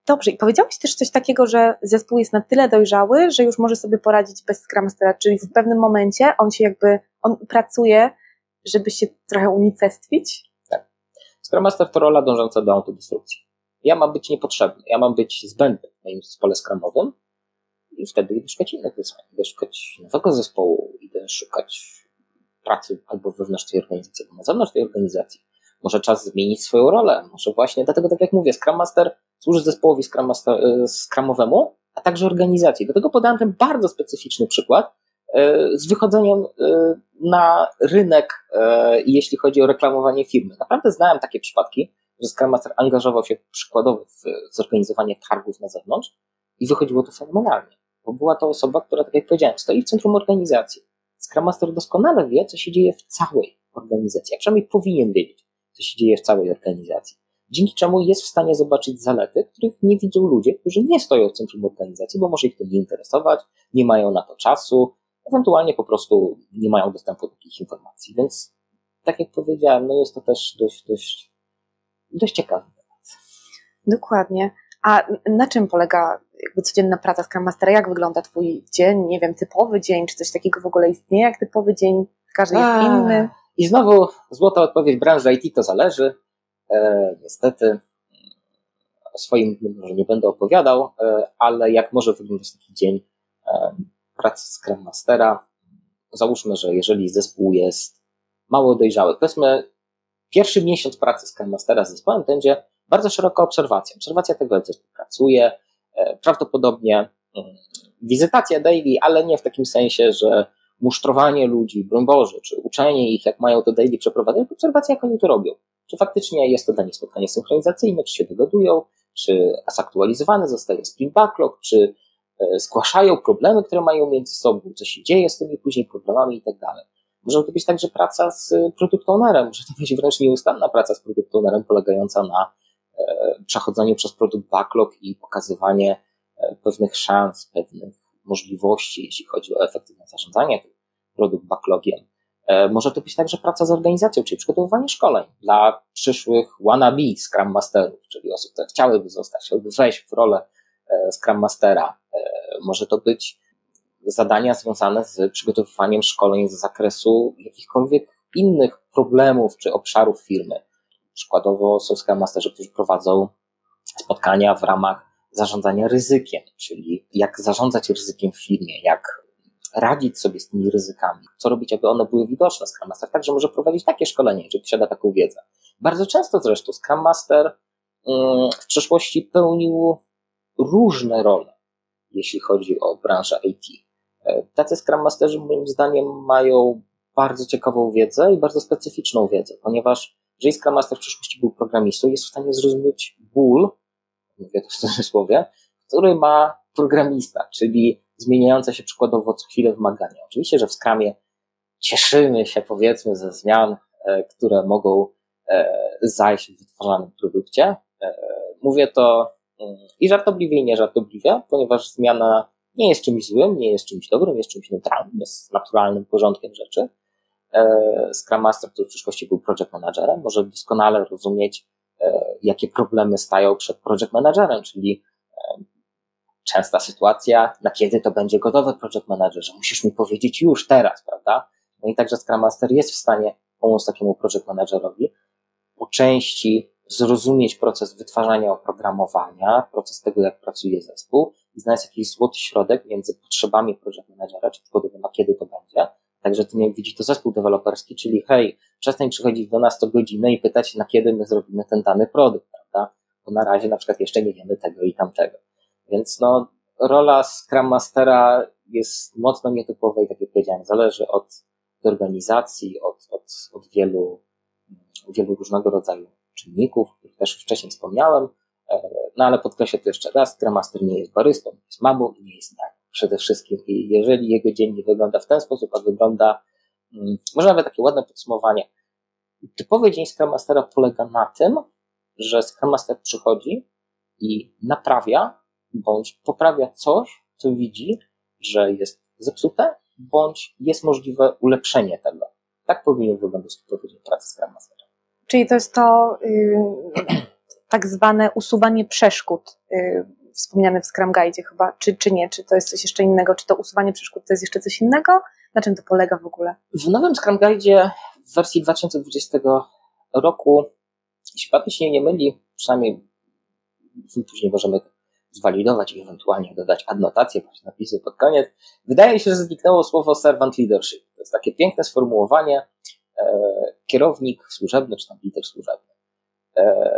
Dobrze, i powiedziałeś też coś takiego, że zespół jest na tyle dojrzały, że już może sobie poradzić bez Scrum Mastera, czyli w pewnym momencie on się jakby, on pracuje, żeby się trochę unicestwić? Tak. Scrum to rola dążąca do autodestrukcji. Ja mam być niepotrzebny, ja mam być zbędny w moim zespole skramowym i wtedy idę szukać innych wyzwań, idę szukać nowego zespołu, idę szukać pracy albo wewnątrz tej organizacji, albo na zewnątrz tej organizacji. Może czas zmienić swoją rolę, może właśnie, dlatego tak jak mówię, Scrum Master służy zespołowi Scrum Master, e, Scrumowemu, a także organizacji. Do tego podałem ten bardzo specyficzny przykład e, z wychodzeniem e, na rynek, jeśli chodzi o reklamowanie firmy. Naprawdę znałem takie przypadki, że Scrum Master angażował się przykładowo w zorganizowanie targów na zewnątrz i wychodziło to fenomenalnie, bo była to osoba, która, tak jak powiedziałem, stoi w centrum organizacji. Scrum Master doskonale wie, co się dzieje w całej organizacji, a przynajmniej powinien wiedzieć, co się dzieje w całej organizacji. Dzięki czemu jest w stanie zobaczyć zalety, których nie widzą ludzie, którzy nie stoją w centrum organizacji, bo może ich to nie interesować, nie mają na to czasu, ewentualnie po prostu nie mają dostępu do takich informacji. Więc, tak jak powiedziałem, no jest to też dość, dość dość ciekawy temat. Dokładnie. A na czym polega jakby codzienna praca Scrum Mastera? Jak wygląda Twój dzień? Nie wiem, typowy dzień, czy coś takiego w ogóle istnieje jak typowy dzień? Każdy jest A, inny. I znowu złota odpowiedź branży IT to zależy. E, niestety o swoim może nie będę opowiadał, e, ale jak może wyglądać taki dzień e, pracy Scrum Mastera? Załóżmy, że jeżeli zespół jest mało dojrzały, powiedzmy Pierwszy miesiąc pracy Scrum Mastera z zespołem będzie bardzo szeroka obserwacja. Obserwacja tego, jak zespół pracuje, e, prawdopodobnie mm, wizytacja daily, ale nie w takim sensie, że musztrowanie ludzi, broń Boże, czy uczenie ich, jak mają to daily przeprowadzać, tylko obserwacja, jak oni to robią. Czy faktycznie jest to dla nich spotkanie synchronizacyjne, czy się dogadują, czy zaktualizowany zostaje sprint backlog, czy e, zgłaszają problemy, które mają między sobą, co się dzieje z tymi później problemami i tak dalej. Może to być także praca z product ownerem, może to być wręcz nieustanna praca z product ownerem polegająca na e, przechodzeniu przez produkt backlog i pokazywanie e, pewnych szans, pewnych możliwości, jeśli chodzi o efektywne zarządzanie tym produkt backlogiem. E, może to być także praca z organizacją, czyli przygotowywanie szkoleń dla przyszłych wannabe Scrum Masterów, czyli osób, które chciałyby zostać, chciałyby wejść w rolę Scrum Mastera. Może to być zadania związane z przygotowywaniem szkoleń z zakresu jakichkolwiek innych problemów czy obszarów firmy. Przykładowo są Scrum Masterzy, którzy prowadzą spotkania w ramach zarządzania ryzykiem, czyli jak zarządzać ryzykiem w firmie, jak radzić sobie z tymi ryzykami, co robić, aby one były widoczne. Scrum Master także może prowadzić takie szkolenie, jeżeli posiada taką wiedzę. Bardzo często zresztą Scrum Master mm, w przeszłości pełnił różne role, jeśli chodzi o branżę IT. Tacy Scrum Masterzy moim zdaniem mają bardzo ciekawą wiedzę i bardzo specyficzną wiedzę, ponieważ jeżeli Scrum Master w przyszłości był programistą, jest w stanie zrozumieć ból, mówię to w cudzysłowie, który ma programista, czyli zmieniające się przykładowo co chwilę wymagania. Oczywiście, że w Scrumie cieszymy się powiedzmy ze zmian, e, które mogą e, zajść w wytwarzanym produkcie. E, mówię to mm, i żartobliwie, i nieżartobliwie, ponieważ zmiana nie jest czymś złym, nie jest czymś dobrym, jest czymś neutralnym, jest naturalnym porządkiem rzeczy. E, Scrum Master, który w przyszłości był project managerem, może doskonale rozumieć, e, jakie problemy stają przed project managerem, czyli e, częsta sytuacja, na kiedy to będzie gotowy project manager, że musisz mi powiedzieć już teraz, prawda? No i także Scrum Master jest w stanie pomóc takiemu project managerowi po części zrozumieć proces wytwarzania oprogramowania, proces tego, jak pracuje zespół i znaleźć jakiś złoty środek między potrzebami project managera, czy przykładowo na kiedy to będzie. Także to nie widzi to zespół deweloperski, czyli hej, przestań przychodzić do nas co godzinę i pytać, na kiedy my zrobimy ten dany produkt, prawda? Bo na razie na przykład jeszcze nie wiemy tego i tamtego. Więc no, rola Scrum Mastera jest mocno nietypowa i tak jak powiedziałem, zależy od organizacji, od, od, od wielu, wielu różnego rodzaju czynników, których też wcześniej wspomniałem, e, no ale podkreślę to jeszcze raz, Scrum Master nie jest barystą, nie jest mamą i nie jest tak przede wszystkim. I jeżeli jego dzień nie wygląda w ten sposób, a wygląda, mm, może nawet takie ładne podsumowanie, typowy dzień Scrum Mastera polega na tym, że Scrum Master przychodzi i naprawia bądź poprawia coś, co widzi, że jest zepsute, bądź jest możliwe ulepszenie tego. Tak powinien wyglądać typowy dzień pracy Scrum Mastera. Czyli to jest to yy, tak zwane usuwanie przeszkód yy, wspomniane w Scrum Guide chyba, czy, czy nie, czy to jest coś jeszcze innego, czy to usuwanie przeszkód to jest jeszcze coś innego? Na czym to polega w ogóle? W nowym Scrum Guide w wersji 2020 roku, jeśli pamięć nie myli, przynajmniej później możemy zwalidować i ewentualnie dodać adnotację, napisy pod koniec. Wydaje się, że zniknęło słowo servant leadership. To jest takie piękne sformułowanie, e, kierownik służebny, czy tam lider służebny. E,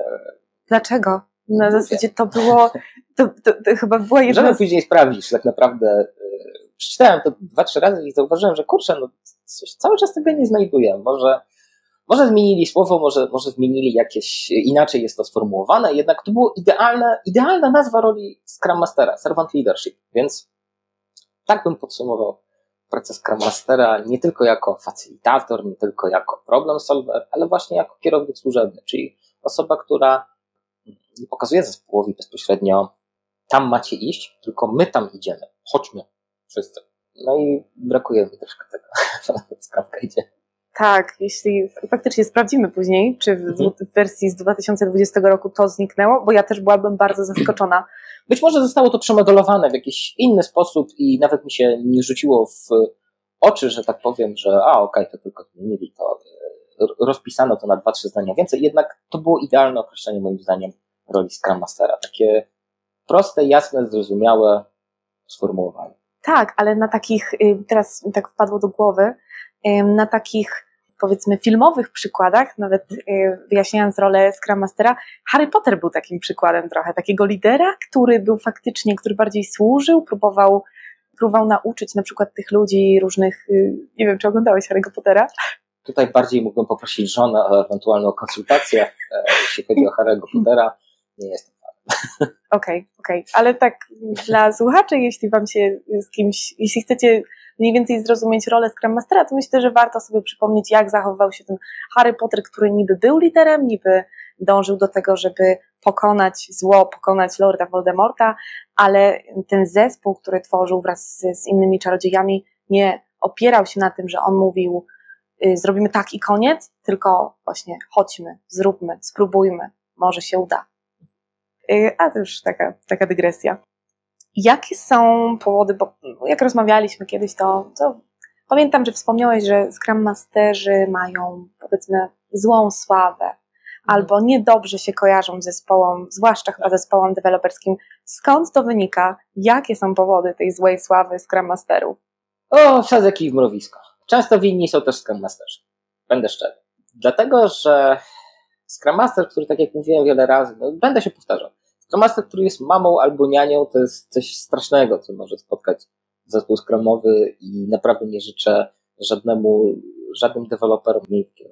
Dlaczego? Na zasadzie to było, to, to, to chyba była jedna Możemy później sprawdzić, tak naprawdę e, przeczytałem to dwa, trzy razy i zauważyłem, że kurczę, no coś, cały czas tego nie znajduję. Może, może zmienili słowo, może, może zmienili jakieś, inaczej jest to sformułowane, jednak to było idealne, idealna nazwa roli Scrum Mastera, Servant Leadership, więc tak bym podsumował pracę Scrum Mastera nie tylko jako facylitator, nie tylko jako problem solver, ale właśnie jako kierownik służebny, czyli osoba, która pokazuje zespołowi bezpośrednio tam macie iść, tylko my tam idziemy, chodźmy wszyscy. No i brakuje mi troszkę tego, sprawka idzie. Tak, jeśli faktycznie sprawdzimy później, czy w, mhm. wersji z 2020 roku to zniknęło, bo ja też byłabym bardzo zaskoczona. Być może zostało to przemodelowane w jakiś inny sposób i nawet mi się nie rzuciło w oczy, że tak powiem, że a okej, okay, to tylko zmienili to, e, rozpisano to na dwa, trzy zdania więcej, jednak to było idealne określenie moim zdaniem roli Scrum Mastera. Takie proste, jasne, zrozumiałe sformułowanie. Tak, ale na takich, y, teraz mi tak wpadło do głowy, na takich powiedzmy filmowych przykładach, nawet y, wyjaśniając rolę Scrum Mastera, Harry Potter był takim przykładem trochę, takiego lidera, który był faktycznie, który bardziej służył, próbował, próbował nauczyć na przykład tych ludzi różnych, y, nie wiem, czy oglądałeś Harry'ego Pottera? Tutaj bardziej mógłbym poprosić żonę o ewentualną konsultację, e, jeśli chodzi o Harry'ego Pottera. Nie jestem Okej, okej, okay, ale tak dla słuchaczy, jeśli wam się z kimś, jeśli chcecie mniej więcej zrozumieć rolę Scrum Mastera, to myślę, że warto sobie przypomnieć, jak zachowywał się ten Harry Potter, który niby był liderem, niby dążył do tego, żeby pokonać zło, pokonać Lorda Voldemorta, ale ten zespół, który tworzył wraz z, z innymi czarodziejami, nie opierał się na tym, że on mówił, y, zrobimy tak i koniec, tylko właśnie chodźmy, zróbmy, spróbujmy, może się uda. Y, a to już taka, taka dygresja. Jakie są powody, bo jak rozmawialiśmy kiedyś, to, to pamiętam, że wspomniałeś, że Scrum Masterzy mają powiedzmy złą sławę albo niedobrze się kojarzą z zespołom, zwłaszcza chyba zespołom deweloperskim. Skąd to wynika? Jakie są powody tej złej sławy Scrum Masterów? O, wsadzę kij w mrowisko. Często winni są też Scrum Masterzy. Będę szczery. Dlatego, że Scrum Master, który tak jak mówiłem wiele razy, no, będę się powtarzał, Scrum Master, który jest mamą albo nianią, to jest coś strasznego, co może spotkać zespół Scrumowy i naprawdę nie życzę żadnemu, żadnym deweloperom mieć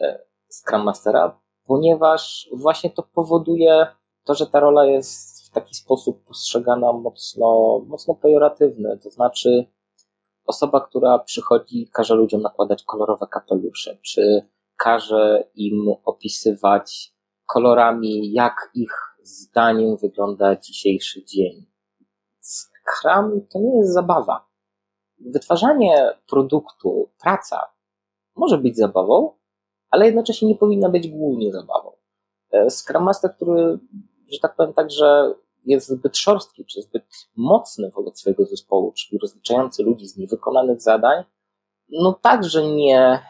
e, Scrum Mastera, ponieważ właśnie to powoduje to, że ta rola jest w taki sposób postrzegana mocno, mocno pejoratywny, to znaczy osoba, która przychodzi, każe ludziom nakładać kolorowe kapelusze, czy każe im opisywać kolorami, jak ich zdaniem wygląda dzisiejszy dzień. Scrum to nie jest zabawa. Wytwarzanie produktu, praca może być zabawą, ale jednocześnie nie powinna być głównie zabawą. E, Scrum Master, który, że tak powiem, także jest zbyt szorstki, czy zbyt mocny wobec swojego zespołu, czyli rozliczający ludzi z niewykonanych zadań, no także nie,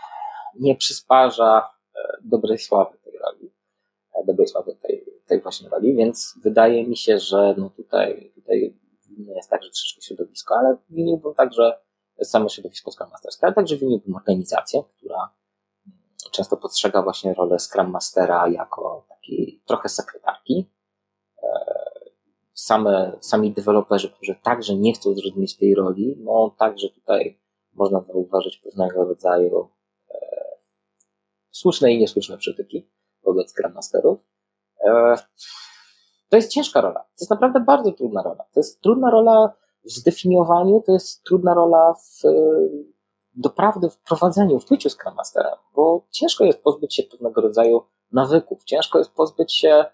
nie przysparza e, dobrej sławy tej roli, e, dobrej sławy tej, tej właśnie roli, więc wydaje mi się, że no tutaj, tutaj nie jest tak, że troszeczkę środowisko, ale winiłbym także samo środowisko Scrum Masterskie, ale także winiłbym organizację, która często postrzega właśnie rolę Scrum Mastera jako takiej trochę sekretarki. E, same, sami deweloperzy, którzy także nie chcą zrozumieć tej roli, no także tutaj można zauważyć pewnego rodzaju słuszne i niesłuszne przytyki wobec Grandmasterów. E, to jest ciężka rola. To jest naprawdę bardzo trudna rola. To jest trudna rola w zdefiniowaniu, to jest trudna rola w doprawdy w prowadzeniu, w byciu Scrum Masterem, bo ciężko jest pozbyć się pewnego rodzaju nawyków, ciężko jest pozbyć się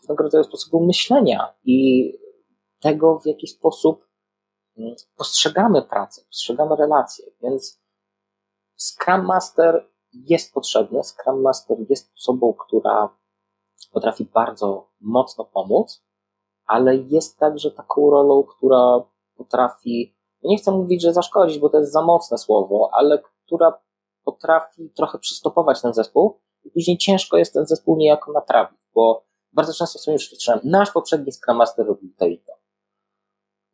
pewnego rodzaju sposobu myślenia i tego, w jaki sposób mm, postrzegamy pracę, postrzegamy relacje, więc Scrum Master jest potrzebny, Scrum Master jest osobą, która potrafi bardzo mocno pomóc, ale jest także taką rolą, która potrafi, no nie chcę mówić, że zaszkodzić, bo to jest za mocne słowo, ale która potrafi trochę przystopować ten zespół i później ciężko jest ten zespół niejako naprawić, bo bardzo często sobie już słyszałem, nasz poprzedni Scrum Master robił to i to.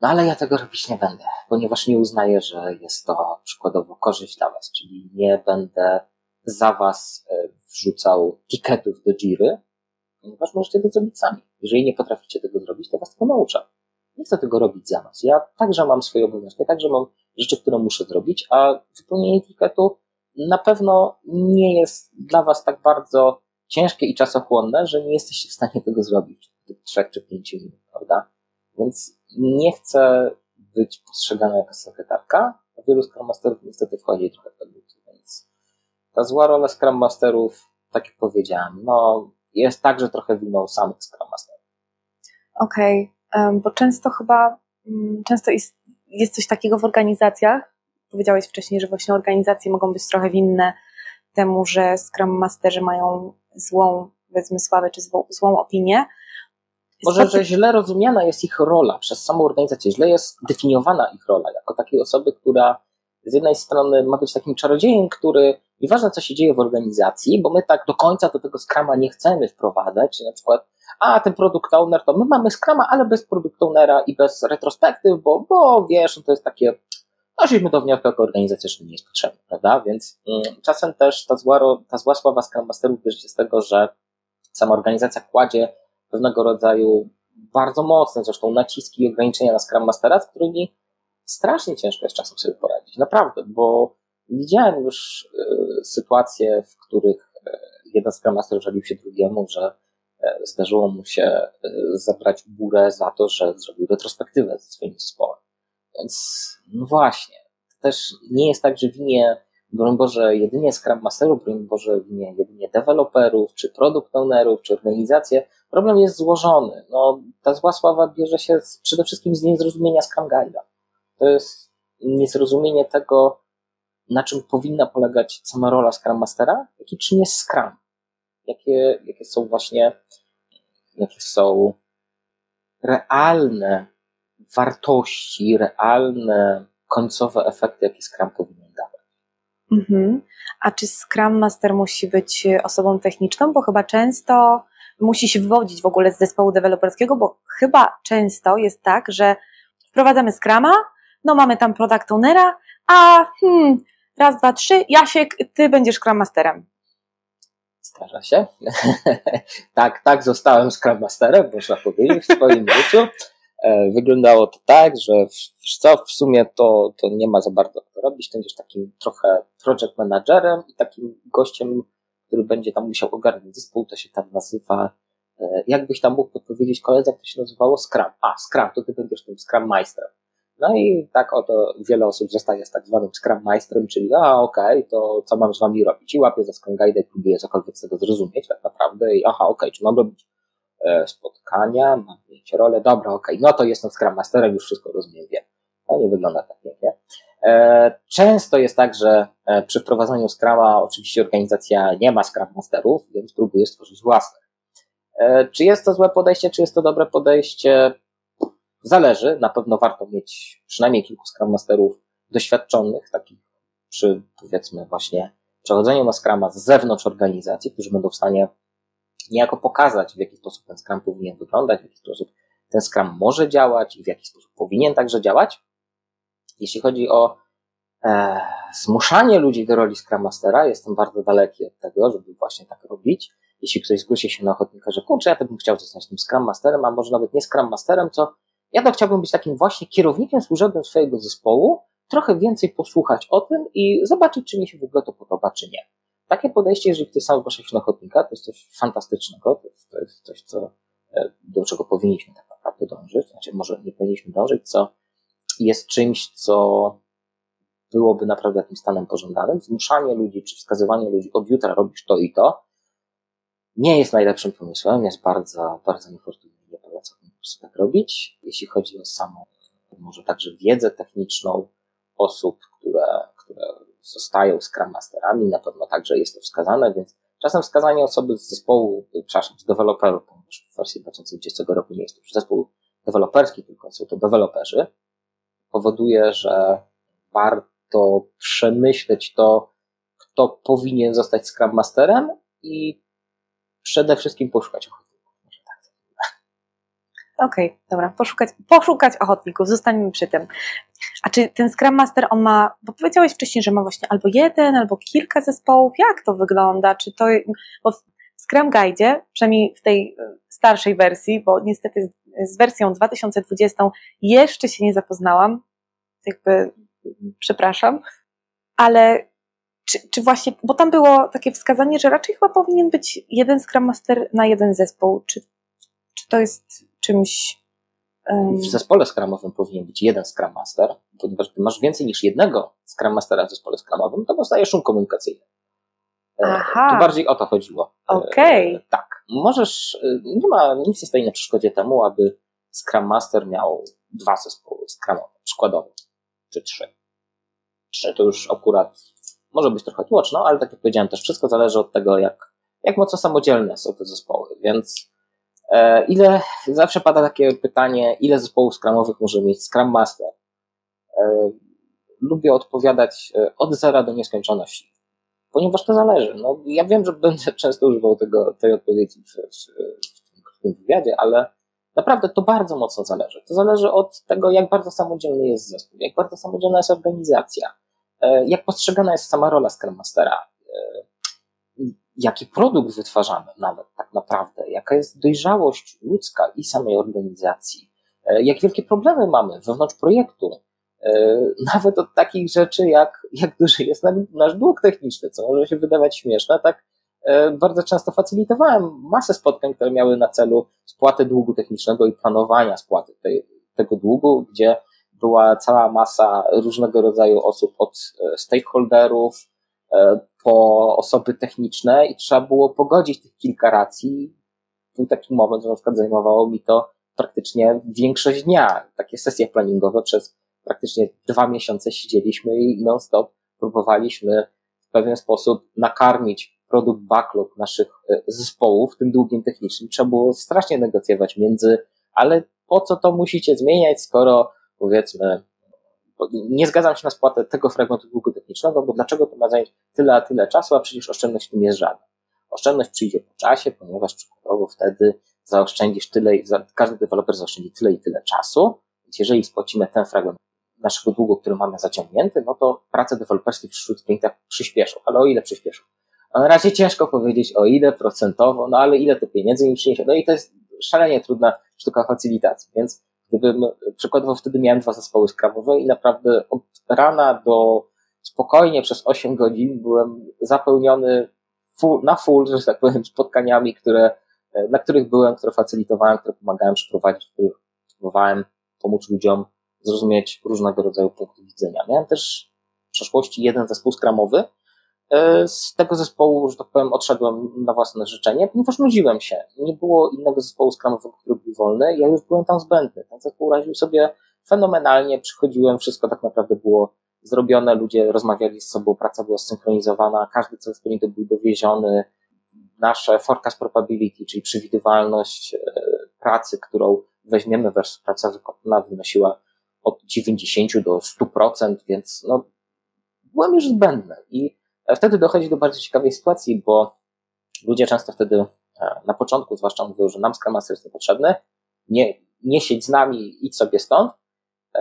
No ale ja tego robić nie będę, ponieważ nie uznaję, że jest to przykładowo korzyść dla Was, czyli nie będę za Was e, wrzucał tiketów do Jiry, ponieważ możecie to zrobić sami. Jeżeli nie potraficie tego zrobić, to Was tego nauczę. Nie chcę tego robić za Was. Ja także mam swoje obowiązki, także mam rzeczy, które muszę zrobić, a wypełnienie tiketu na pewno nie jest dla Was tak bardzo ciężkie i czasochłonne, że nie jesteście w stanie tego zrobić w tych trzech czy pięciu minut, prawda? Więc nie chcę być postrzegana jako sekretarka, a wielu Scrum Masterów niestety wchodzi trochę w więc ta zła rola Scrum Masterów, tak jak powiedziałem, no jest także trochę winą samych Scrum Masterów. Okej, okay, bo często chyba, mm, często jest, jest coś takiego w organizacjach, powiedziałeś wcześniej, że właśnie organizacje mogą być trochę winne temu, że Scrum Masterzy mają złą, powiedzmy, sławę czy złą, złą opinię. Może, że źle rozumiana jest ich rola przez samą organizację, źle jest definiowana ich rola jako takiej osoby, która z jednej strony ma być takim czarodziejem, który nieważne co się dzieje w organizacji, bo my tak do końca do tego skrama nie chcemy wprowadzać, na przykład a ten produkt owner to my mamy skrama, ale bez produkt ownera i bez retrospektyw, bo, bo wiesz, no to jest takie doszliśmy do wniosku jako organizacja, że nie jest potrzebne, prawda? Więc mm, czasem też ta zła, ta zła sława Scrum Masterów bierze się z tego, że sama organizacja kładzie pewnego rodzaju bardzo mocne zresztą naciski i ograniczenia na Scrum Mastera, z którymi strasznie ciężko jest czasem sobie poradzić. Naprawdę, bo widziałem już y, sytuacje, w których y, jeden Scrum Master żalił się drugiemu, że y, zdarzyło mu się zabrać górę za to, że zrobił retrospektywę ze swoim zespołem. Więc no właśnie, to też nie jest tak, że winie, broń Boże, jedynie Scrum Masterów, broń Boże, winie jedynie deweloperów, czy product ownerów, czy organizacje. Problem jest złożony. No, ta zła sława bierze się z, przede wszystkim z niezrozumienia Scrum Guide'a. To jest niezrozumienie tego, na czym powinna polegać sama rola Scrum Mastera, jak i czym jest Scrum. Jakie, jakie są właśnie, jakie są realne wartości, realne, końcowe efekty, jakie Scrum powinien dawać. Mhm. A czy Scrum Master musi być osobą techniczną? Bo chyba często musi się wywodzić w ogóle z zespołu deweloperskiego, bo chyba często jest tak, że wprowadzamy Scrama, no mamy tam product ownera, a hmm, raz, dwa, trzy, Jasiek, ty będziesz Scrum Masterem. Zdarza się. tak, tak, zostałem Scrum Masterem, można powiedzieć, w swoim życiu. E, wyglądało to tak, że w, co w sumie to, to nie ma za bardzo co robić. Będziesz takim trochę project managerem i takim gościem, który będzie tam musiał ogarnąć zespół, to się tam nazywa. E, jakbyś tam mógł podpowiedzieć koledze, jak to się nazywało? Scrum. A, Scrum, to ty będziesz tym Scrum Meisterem. No i tak oto wiele osób zostaje z tak zwanym Scrum Meisterem, czyli a okej, okay, to co mam z wami robić? I łapię za Scrum Guide i próbuję cokolwiek z tego zrozumieć tak naprawdę i aha, okej, okay, czy mam robić E, spotkania, mam mieć rolę, dobra, okej, okay, no to jestem Scrum Masterem, już wszystko rozumiem, wiem. No nie wygląda tak pięknie. E, często jest tak, że e, przy wprowadzaniu Scruma oczywiście organizacja nie ma Scrum Masterów, więc próbuje stworzyć własne. Czy jest to złe podejście, czy jest to dobre podejście? Zależy. Na pewno warto mieć przynajmniej kilku Scrum Masterów doświadczonych, takich przy powiedzmy właśnie przechodzeniu na Scruma z zewnątrz organizacji, którzy będą w stanie niejako pokazać, w jaki sposób ten Scrum powinien wyglądać, w jaki sposób ten Scrum może działać i w jaki sposób powinien także działać. Jeśli chodzi o e, zmuszanie ludzi do roli Scrum Mastera, jestem bardzo daleki od tego, żeby właśnie tak robić. Jeśli ktoś zgłosi się na ochotnika, że kurczę, ja bym chciał zostać tym Scrum Masterem, a może nawet nie Scrum Masterem, co ja to chciałbym być takim właśnie kierownikiem służebnym swojego zespołu, trochę więcej posłuchać o tym i zobaczyć, czy mi się w ogóle to podoba, czy nie. Takie podejście, jeżeli ktoś sam zgłasza się na ochotnika, to jest coś fantastycznego, to jest, to jest coś, co, e, do czego powinniśmy tak naprawdę dążyć, znaczy może nie powinniśmy dążyć, co jest czymś, co byłoby naprawdę jakimś stanem pożądanym. Zmuszanie ludzi, czy wskazywanie ludzi, od jutra robisz to i to, nie jest najlepszym pomysłem, jest bardzo, bardzo niefortunny, nie polecam po prostu tak robić. Jeśli chodzi o samą, może także wiedzę techniczną osób, które, które zostają Scrum Masterami, na pewno także jest to wskazane, więc czasem wskazanie osoby z zespołu, przepraszam, z deweloperów, ponieważ w wersji 2020 roku nie jest to już zespół deweloperski, tylko są to deweloperzy, powoduje, że warto przemyśleć to, kto powinien zostać Scrum Masterem i przede wszystkim poszukać ochotników. Okej, okay, dobra, poszukać, poszukać ochotników, zostańmy przy tym. A czy ten Scrum Master, on ma, bo powiedziałeś wcześniej, że ma właśnie albo jeden, albo kilka zespołów, jak to wygląda? Czy to, bo w Scrum Guide, przynajmniej w tej e, starszej wersji, bo niestety z wersją 2020 jeszcze się nie zapoznałam, jakby przepraszam, ale czy, czy właśnie, bo tam było takie wskazanie, że raczej chyba powinien być jeden Scrum Master na jeden zespół. Czy, czy to jest czymś. Um... W zespole Scrumowym powinien być jeden Scrum Master, ponieważ gdy masz więcej niż jednego Scrum Mastera w zespole Scrumowym, to powstaje szum komunikacyjny. E, Aha. Tu bardziej o to chodziło. E, Okej. Okay. Tak. Możesz, e, nie ma, nic nie stoi na przeszkodzie temu, aby Scrum Master miał dwa zespoły Scrumowe, przykładowo, czy trzy. Trzy to już akurat może być trochę tłoczno, ale tak jak powiedziałem, też wszystko zależy od tego, jak, jak mocno samodzielne są te zespoły, więc e, ile, zawsze pada takie pytanie, ile zespołów skramowych może mieć Scrum Master? E, lubię odpowiadać e, od zera do nieskończoności, ponieważ to zależy. No, ja wiem, że będę często używał tego, tej odpowiedzi w, w, w tym wywiadzie, ale naprawdę to bardzo mocno zależy. To zależy od tego, jak bardzo samodzielny jest zespół, jak bardzo samodzielna jest organizacja, E, jak postrzegana jest sama rola Scrum Mastera, e, jaki produkt wytwarzamy nawet tak naprawdę, jaka jest dojrzałość ludzka i samej organizacji, e, jak wielkie problemy mamy wewnątrz projektu, nawet od takich rzeczy jak, jak duży jest nasz dług techniczny, co może się wydawać śmieszne, tak bardzo często facylitowałem masę spotkań, które miały na celu spłatę długu technicznego i planowania spłaty tej, tego długu, gdzie była cała masa różnego rodzaju osób, od e, stakeholderów e, po osoby techniczne i trzeba było pogodzić tych kilka racji. Był taki moment, że na przykład zajmowało mi to praktycznie większość dnia. Takie sesje planningowe przez praktycznie dwa miesiące siedzieliśmy i non-stop próbowaliśmy w pewien sposób nakarmić produkt backlog naszych e, zespołów tym długiem technicznym. Trzeba było strasznie negocjować między, ale po co to musicie zmieniać, skoro powiedzmy, nie zgadzam się na spłatę tego fragmentu długu technicznego, bo dlaczego to ma zająć tyle a tyle czasu, a przecież oszczędność w tym jest żadna. Oszczędność przyjdzie po czasie, ponieważ przykładowo wtedy zaoszczędzisz tyle, każdy deweloper zaoszczędzi tyle i tyle czasu, więc jeżeli spłacimy ten fragment naszego długu, który mamy zaciągnięty, no to prace deweloperskie wśród klientów przyspieszą. Ale o ile przyspieszą? Na razie ciężko powiedzieć o ile procentowo, no ale ile to pieniędzy im przyniesie. No i to jest szalenie trudna sztuka facylitacji, więc Gdybym, przykładowo wtedy miałem dwa zespoły skramowe i naprawdę od rana do spokojnie przez 8 godzin byłem zapełniony full, na full, że tak powiem, spotkaniami, które, na których byłem, które facylitowałem, które pomagałem przeprowadzić, w których próbowałem pomóc ludziom zrozumieć różnego rodzaju punkty widzenia. Miałem też w przeszłości jeden zespół skramowy, E, z tego zespołu, że tak powiem, odszedłem na własne życzenie, ponieważ nudziłem się. Nie było innego zespołu skramowego, który był wolny, ja już byłem tam zbędny. Ten zespół radził sobie fenomenalnie, przychodziłem, wszystko tak naprawdę było zrobione, ludzie rozmawiali z sobą, praca była synchronizowana, każdy cel spełniony był dowieziony. Nasze forecast probability, czyli przewidywalność e, pracy, którą weźmiemy versus praca wykonana, wynosiła od 90 do 100%, więc no, byłem już zbędny. I Wtedy dochodzi do bardzo ciekawej sytuacji, bo ludzie często wtedy e, na początku zwłaszcza mówią, że nam Scrum Master jest niepotrzebny, nie, nie siedź z nami, idź sobie stąd, e,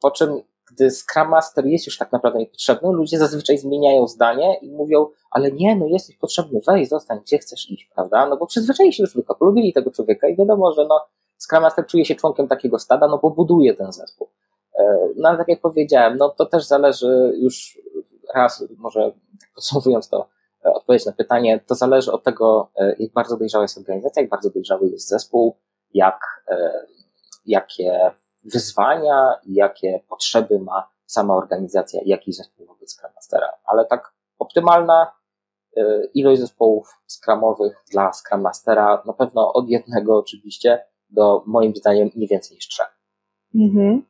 po czym gdy Scrum Master jest już tak naprawdę niepotrzebny, ludzie zazwyczaj zmieniają zdanie i mówią, ale nie, no jesteś potrzebny, weź, zostań, gdzie chcesz iść, prawda? No bo przyzwyczaili się do człowieka, polubili tego człowieka i wiadomo, że no, Scrum Master czuje się członkiem takiego stada, no bo buduje ten zespół. E, no ale tak jak powiedziałem, no to też zależy już raz, może podsumowując to, e, odpowiedź na pytanie, to zależy od tego, e, jak bardzo dojrzała jest organizacja, jak bardzo dojrzały jest zespół, jak, jakie wyzwania i jakie potrzeby ma sama organizacja, jak i zespół wobec Scrum Mastera. Ale tak optymalna y, ilość zespołów skramowych dla Scrum Mastera, na pewno od jednego oczywiście do moim zdaniem nie więcej niż trzech. Mhm.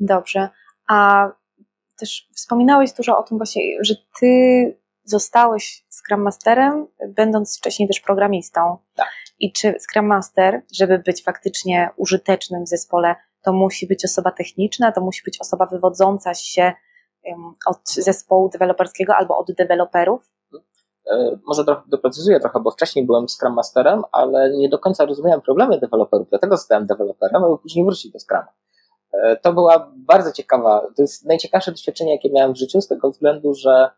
Dobrze. A też wspominałeś dużo o tym właśnie, że ty zostałeś Scrum Masterem, będąc wcześniej też programistą. Tak. I czy Scrum Master, żeby być faktycznie użytecznym w zespole, to musi być osoba techniczna, to musi być osoba wywodząca się od zespołu deweloperskiego albo od deweloperów? E, może doprecyzuję trochę, bo wcześniej byłem Scrum Masterem, ale nie do końca rozumiałem problemy deweloperów, dlatego zostałem deweloperem, aby później wrócić do Scruma. E, to była bardzo ciekawa, to jest najciekawsze doświadczenie, jakie miałem w życiu, z tego względu, że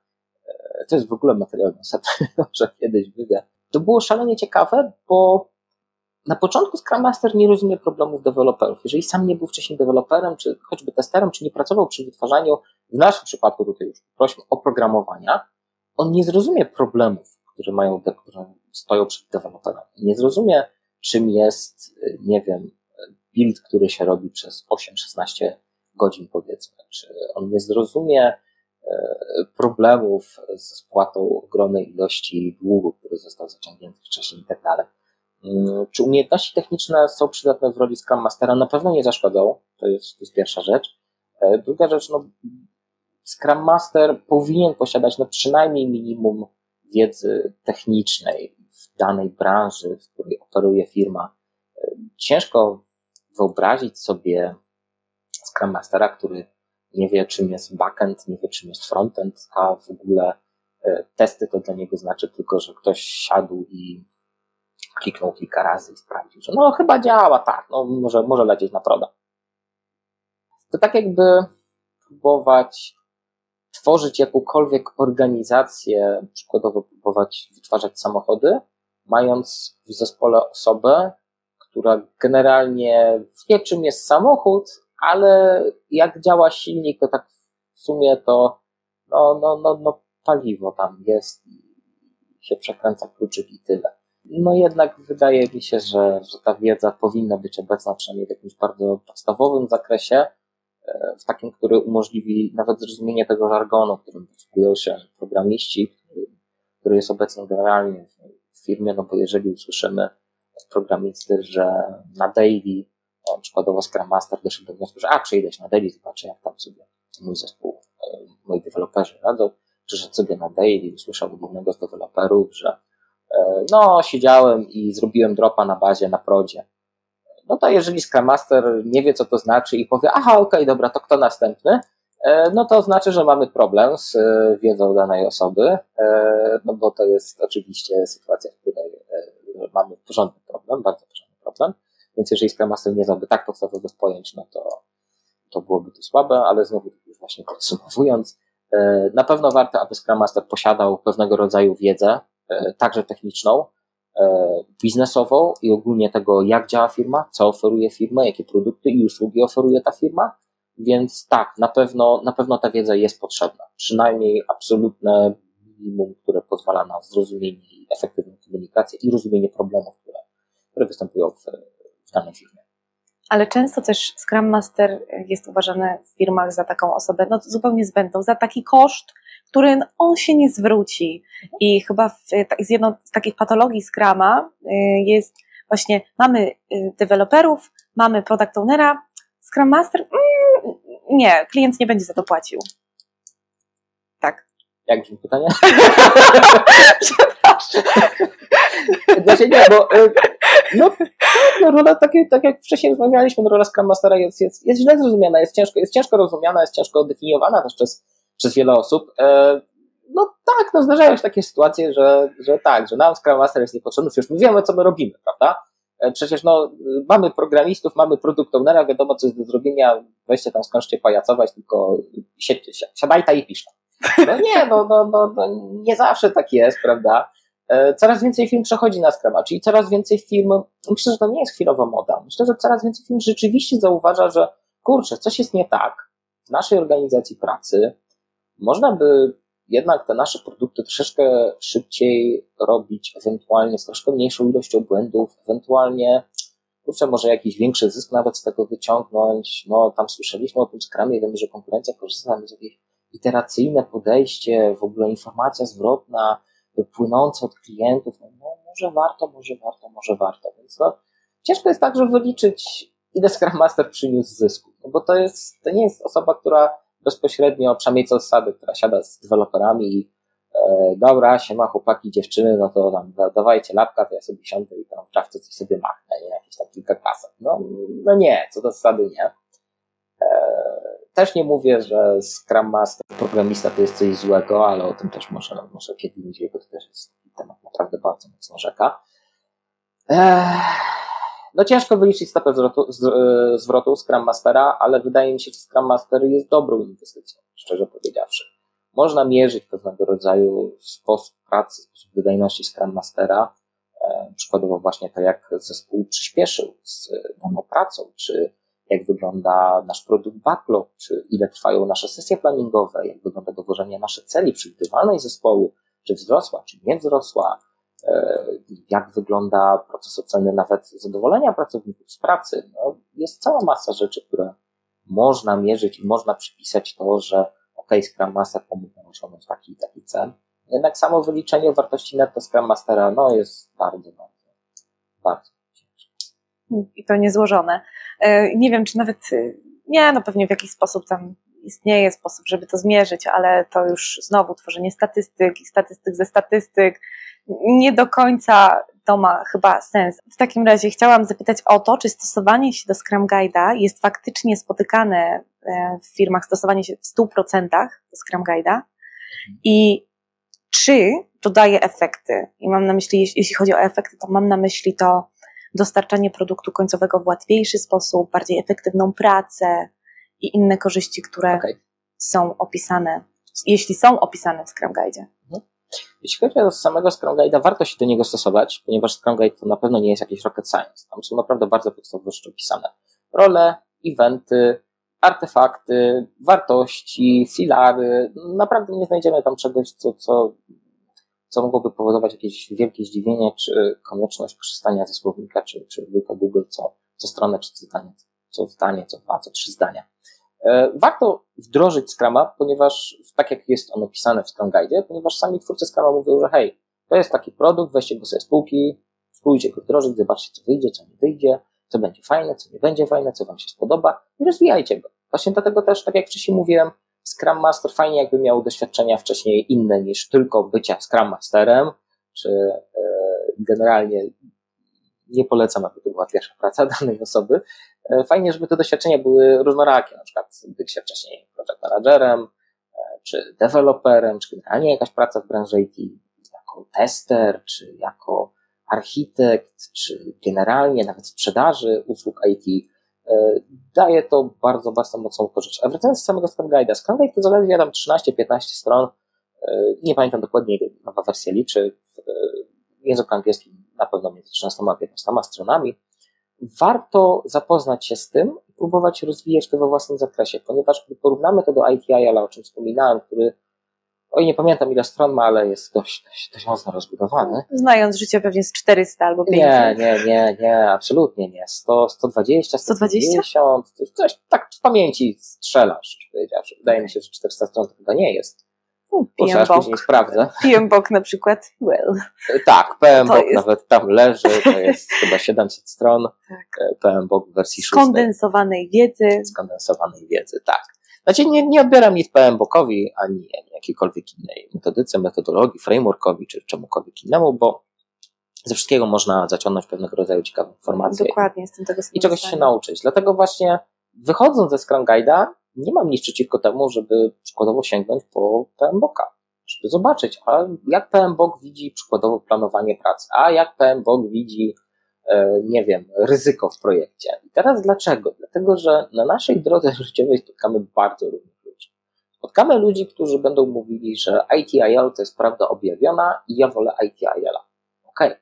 e, to jest w ogóle materiał na że kiedyś wywie. To było szalenie ciekawe, bo na początku Scrum Master nie rozumie problemów deweloperów. Jeżeli sam nie był wcześniej deweloperem, czy choćby testerem, czy nie pracował przy wytwarzaniu, w naszym przypadku tutaj już prosimy, oprogramowania, on nie zrozumie problemów, które mają, które stoją przed deweloperem. Nie zrozumie, czym jest, nie wiem, build, który się robi przez 8-16 godzin, powiedzmy. Czy on nie zrozumie e, problemów ze spłatą ogromnej ilości długu, który został zaciągnięty wcześniej i tak dalej. Mm, czy umiejętności techniczne są przydatne w roli Scrum Mastera? Na pewno nie zaszkodzą. To jest, to jest pierwsza rzecz. E, druga rzecz, no, Scrum Master powinien posiadać no, przynajmniej minimum wiedzy technicznej w danej branży, w której operuje firma. E, ciężko wyobrazić sobie Scrum Mastera, który nie wie, czym jest backend, nie wie, czym jest frontend, a w ogóle e, testy to dla niego znaczy tylko, że ktoś siadł i kliknął kilka razy i sprawdził, że no chyba działa, tak, no może, może lecieć na proda. To tak jakby próbować tworzyć jakąkolwiek organizację, przykładowo próbować wytwarzać samochody, mając w zespole osobę, która generalnie wie, czym jest samochód, ale jak działa silnik, to tak w sumie to no, no, no, no paliwo tam jest i się przekręca kluczyk i tyle. No jednak wydaje mi się, że, że ta wiedza powinna być obecna przynajmniej w jakimś bardzo podstawowym zakresie, e, w takim, który umożliwi nawet zrozumienie tego żargonu, którym posługują się programiści, który, jest obecny generalnie w firmie, no bo jeżeli usłyszymy od programisty, że na daily, no, przykładowo Scrum Master doszedł do wniosku, że a, przyjdę się na daily, zobaczę jak tam sobie mój zespół, e, moi deweloperzy radzą, przyszedł sobie na daily, usłyszał od jednego z deweloperów, że no, siedziałem i zrobiłem dropa na bazie, na prodzie. No to jeżeli Scrum Master nie wie, co to znaczy i powie, aha, okej, okay, dobra, to kto następny? E, no to znaczy, że mamy problem z e, wiedzą danej osoby, no bo to jest oczywiście sytuacja, w której mamy porządny problem, bardzo porządny problem. Więc jeżeli Scrum Master nie znałby tak podstawowych pojęć, no to, to byłoby to słabe, ale znowu już właśnie podsumowując, na pewno warto, aby Scrum Master posiadał pewnego rodzaju wiedzę, E, także techniczną, e, biznesową i ogólnie tego, jak działa firma, co oferuje firma, jakie produkty i usługi oferuje ta firma. Więc tak, na pewno, na pewno ta wiedza jest potrzebna. Przynajmniej absolutne minimum, które pozwala na zrozumienie i efektywną komunikację i rozumienie problemów, które, które występują w, w danej firmie. Ale często też Scrum Master jest uważany w firmach za taką osobę no, zupełnie zbędną, za taki koszt, który on się nie zwróci. I chyba w, z jedną z takich patologii Scrama y, jest właśnie mamy y, deweloperów, mamy product ownera, Scrum Master, mm, nie, klient nie będzie za to płacił. Tak. Jak brzmi pytanie? Przepraszam. Znaczy nie, bo y, no, no rola, tak, tak jak wcześniej rozmawialiśmy, rola Scrum Mastera jest, jest, jest źle zrozumiana, jest ciężko, jest ciężko rozumiana, jest ciężko definiowana też przez przez wiele osób. E, no tak, no zdarzają się takie sytuacje, że, że tak, że nam Scrum Master jest niepotrzebny, przecież my wiemy, co my robimy, prawda? E, przecież no, mamy programistów, mamy produkt ownera, wiadomo, co jest do zrobienia, weźcie tam skończcie pajacować, tylko siedźcie, siadajta i piszcie. No nie, no, no, no, no, nie zawsze tak jest, prawda? E, coraz więcej firm przechodzi na Scruma, czyli coraz więcej firm, myślę, że to nie jest chwilowa moda, myślę, że coraz więcej firm rzeczywiście zauważa, że kurczę, coś jest nie tak w naszej organizacji pracy, można by jednak te nasze produkty troszeczkę szybciej robić, ewentualnie z troszkę mniejszą ilością błędów, ewentualnie kurczę, może jakiś większy zysk nawet z tego wyciągnąć. No, tam słyszeliśmy o tym skramie, wiemy, że konkurencja korzysta z jakieś iteracyjne podejście, w ogóle informacja zwrotna, płynąca od klientów. No, no, może warto, może warto, może warto. Więc no, ciężko jest także wyliczyć, ile Scrum Master przyniósł zysku. No bo to jest, to nie jest osoba, która bezpośrednio, przynajmniej co zasady, która siada z deweloperami i e, dobra, ma chłopaki, dziewczyny, no to tam da, dawajcie lapka, to ja sobie siądę i tam w czawce coś sobie machnę, nie? Jakieś tam kilka klasek. No, no nie, co do zasady nie. E, też nie mówię, że Scrum Master, programista to jest coś złego, ale o tym też może, może kiedy indziej, bo to też jest temat naprawdę bardzo mocno rzeka. No ciężko wyliczyć stopę zwrotu, e, zwrotu Scrum Mastera, ale wydaje mi się, że Scrum Master jest dobrą inwestycją, szczerze powiedziawszy. Można mierzyć pewnego rodzaju sposób pracy, sposób wydajności Scrum Mastera, e, przykładowo właśnie to, jak zespół przyspieszył z daną pracą, czy jak wygląda nasz produkt backlog, czy ile trwają nasze sesje planningowe, jak wygląda dowożenie naszych celi przewidywalnej zespołu, czy wzrosła, czy nie wzrosła, jak wygląda proces oceny nawet zadowolenia pracowników z pracy. No, jest cała masa rzeczy, które można mierzyć i można przypisać to, że OK, Scrum Master pomógł osiągnąć taki i taki cel. Jednak samo wyliczenie wartości netto Scrum Mastera no, jest bardzo, bardzo, bardzo ciężkie. I to niezłożone. E, nie wiem, czy nawet, e, nie, no pewnie w jakiś sposób tam istnieje sposób, żeby to zmierzyć, ale to już znowu tworzenie statystyk i statystyk ze statystyk nie do końca to ma chyba sens. W takim razie chciałam zapytać o to, czy stosowanie się do Scrum Guide'a jest faktycznie spotykane e, w firmach, stosowanie się w 100% do Scrum Guide'a i czy to daje efekty. I mam na myśli, jeśli chodzi o efekty, to mam na myśli to dostarczanie produktu końcowego w łatwiejszy sposób, bardziej efektywną pracę i inne korzyści, które okay. są opisane, jeśli są opisane w Scrum Guide. Mhm. Jeśli chodzi o samego Scrum Guide'a, warto się do niego stosować, ponieważ Scrum Guide to na pewno nie jest jakiś rocket science. Tam są naprawdę bardzo podstawowe rzeczy opisane. Role, eventy, artefakty, wartości, filary. Naprawdę nie znajdziemy tam czegoś, co, co co mogłoby powodować jakieś wielkie zdziwienie, czy konieczność korzystania ze słownika, czy, czy Google, co, co stronę, czy co zdanie, co zdanie, co dwa, co trzy zdania. E, warto wdrożyć Scrama, ponieważ tak jak jest on opisany w Scrum Guide, ponieważ sami twórcy Scrama mówią, że hej, to jest taki produkt, weźcie go sobie z półki, spróbujcie go wdrożyć, zobaczcie co wyjdzie, co nie wyjdzie, co będzie fajne, co nie będzie fajne, co wam się spodoba i rozwijajcie go. Właśnie dlatego też, tak jak wcześniej mówiłem, Scrum Master fajnie jakby miał doświadczenia wcześniej inne niż tylko bycia Scrum Masterem, czy e, generalnie nie polecam, aby to była pierwsza praca danej osoby. E, fajnie, żeby te doświadczenia były różnorakie, na przykład bycie wcześniej project managerem, e, czy deweloperem, czy generalnie jakaś praca w branży IT jako tester, czy jako architekt, czy generalnie nawet sprzedaży usług IT E, daje to bardzo, bardzo mocną korzyść. A wracając do samego Scrum Guide'a, Scrum Guide to zaledwie tam 13-15 stron, nie pamiętam dokładnie, nowa wersja liczy, w języku angielskim na pewno między 13 a 15 stronami. Warto zapoznać się z tym i próbować rozwijać to we własnym zakresie, ponieważ gdy porównamy to do ITIL, o czym wspominałem, który Oj, nie pamiętam ile stron ma, ale jest dość, dość, dość mocno rozbudowany. Znając życie pewnie z 400 albo 500. Nie, nie, nie, nie, absolutnie nie. 100, 120, 150, 120? coś tak w pamięci strzelasz, powiedziawszy. Wydaje mi się, że 400 stron to chyba nie jest. No, PMBOK. później sprawdzę. PMBOK na przykład, well. Tak, PMBOK nawet tam leży, to jest chyba 700 stron. Tak. PMBOK w wersji 6. Skondensowanej wiedzy. Skondensowanej wiedzy, tak. Znaczy nie, nie odbieram nic PMBOKowi, ani, ani jakiejkolwiek innej metodyce, metodologii, frameworkowi, czy czemukolwiek innemu, bo ze wszystkiego można zaciągnąć pewnego rodzaju ciekawe informacje. Dokładnie, jestem tego I czegoś się nauczyć. Dlatego właśnie wychodząc ze Scrum Guide'a, nie mam nic przeciwko temu, żeby przykładowo sięgnąć po PMBOKa, żeby zobaczyć, a jak PMBOK widzi przykładowo planowanie pracy, a jak PMBOK widzi E, nie wiem, ryzyko w projekcie. I teraz dlaczego? Dlatego, że na naszej drodze życiowej spotkamy bardzo różnych ludzi. Spotkamy ludzi, którzy będą mówili, że ITIL to jest prawda objawiona i ja wolę ITIL-a. Okej, okay.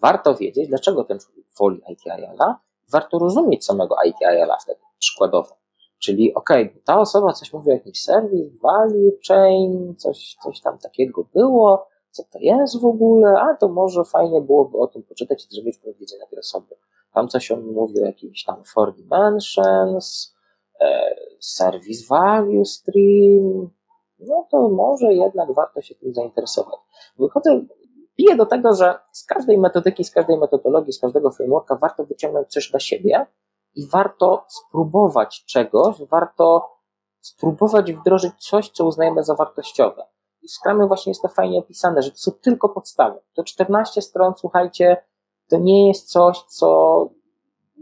warto wiedzieć, dlaczego ten człowiek woli ITIL-a, warto rozumieć samego ITIL-a wtedy, przykładowo. Czyli okay, ta osoba coś mówi o jakimś serwis, value chain, coś, coś tam takiego było, co to jest w ogóle, a to może fajnie byłoby o tym poczytać i zrobić punkt widzenia tej osoby. Tam coś on mówi o jakichś tam four dimensions, e, service value stream, no to może jednak warto się tym zainteresować. Wychodzę, piję do tego, że z każdej metodyki, z każdej metodologii, z każdego frameworka warto wyciągnąć coś dla siebie i warto spróbować czegoś, warto spróbować wdrożyć coś, co uznajemy za wartościowe. I w Scrumie właśnie jest to fajnie opisane, że to są tylko podstawy. To 14 stron, słuchajcie, to nie jest coś, co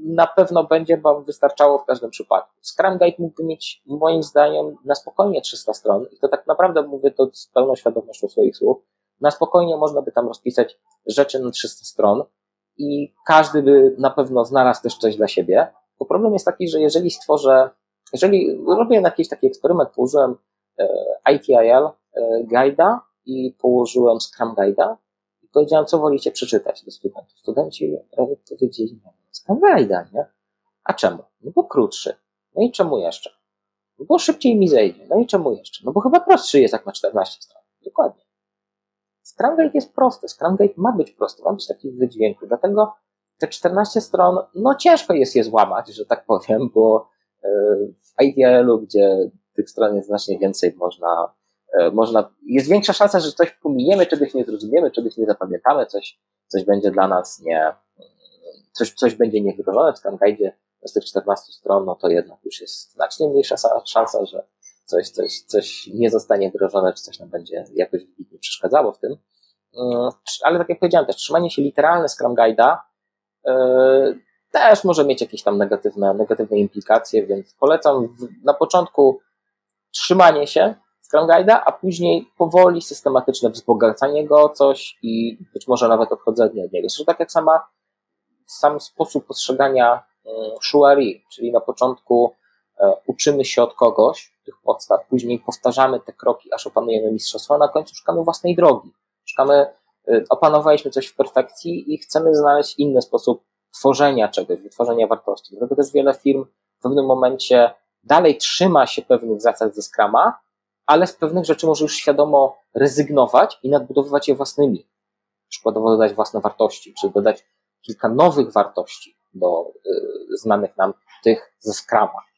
na pewno będzie Wam wystarczało w każdym przypadku. Scrum Guide mógłby mieć, moim zdaniem, na spokojnie 300 stron i to tak naprawdę mówię to z pełną świadomością swoich słów. Na spokojnie można by tam rozpisać rzeczy na 300 stron i każdy by na pewno znalazł też coś dla siebie. Bo problem jest taki, że jeżeli stworzę, jeżeli robię jakiś taki eksperyment, położyłem e, ITIL e, guide'a i położyłem Scrum Guide'a i powiedziałem, co wolicie przeczytać do studentów. Studenci powiedzieli, nie, Scrum Guide'a, nie? A czemu? No bo krótszy. No i czemu jeszcze? No bo szybciej mi zejdzie. No i czemu jeszcze? No bo chyba prostszy jest, jak ma 14 stron. Dokładnie. Scrum Guide jest prosty. Scrum Guide ma być prosty, ma być taki w wydźwięku. Dlatego te 14 stron, no ciężko jest je złamać, że tak powiem, bo e, w IDL-u, gdzie tych stron jest znacznie więcej, można, e, można, jest większa szansa, że coś pominiemy, czegoś nie zrozumiemy, czegoś nie zapamiętamy, coś, coś będzie dla nas nie, coś, coś będzie niewydolone w tym guide z tych 14 stron, no to jednak już jest znacznie mniejsza szansa, że coś, coś, coś nie zostanie wdrożone, czy coś nam będzie jakoś wybitnie przeszkadzało w tym. Mm, ale tak jak powiedziałem, też trzymanie się literalne Scrum Guide'a też może mieć jakieś tam negatywne, negatywne implikacje, więc polecam na początku trzymanie się Scrum Guide'a, a później powoli systematyczne wzbogacanie go o coś i być może nawet odchodzenie od niego. Zresztą tak jak sama sam sposób postrzegania mm, shuari, czyli na początku e, uczymy się od kogoś tych podstaw, później powtarzamy te kroki, aż opanujemy mistrzostwo, a na końcu szukamy własnej drogi. Szukamy, e, opanowaliśmy coś w perfekcji i chcemy znaleźć inny sposób tworzenia czegoś, wytworzenia wartości. Dlatego też wiele firm w pewnym momencie dalej trzyma się pewnych zasad ze Scrama, ale z pewnych rzeczy może już świadomo rezygnować i nadbudowywać je własnymi. Przykładowo dodać własne wartości, czy dodać kilka nowych wartości do y, znanych nam tych ze Scrama.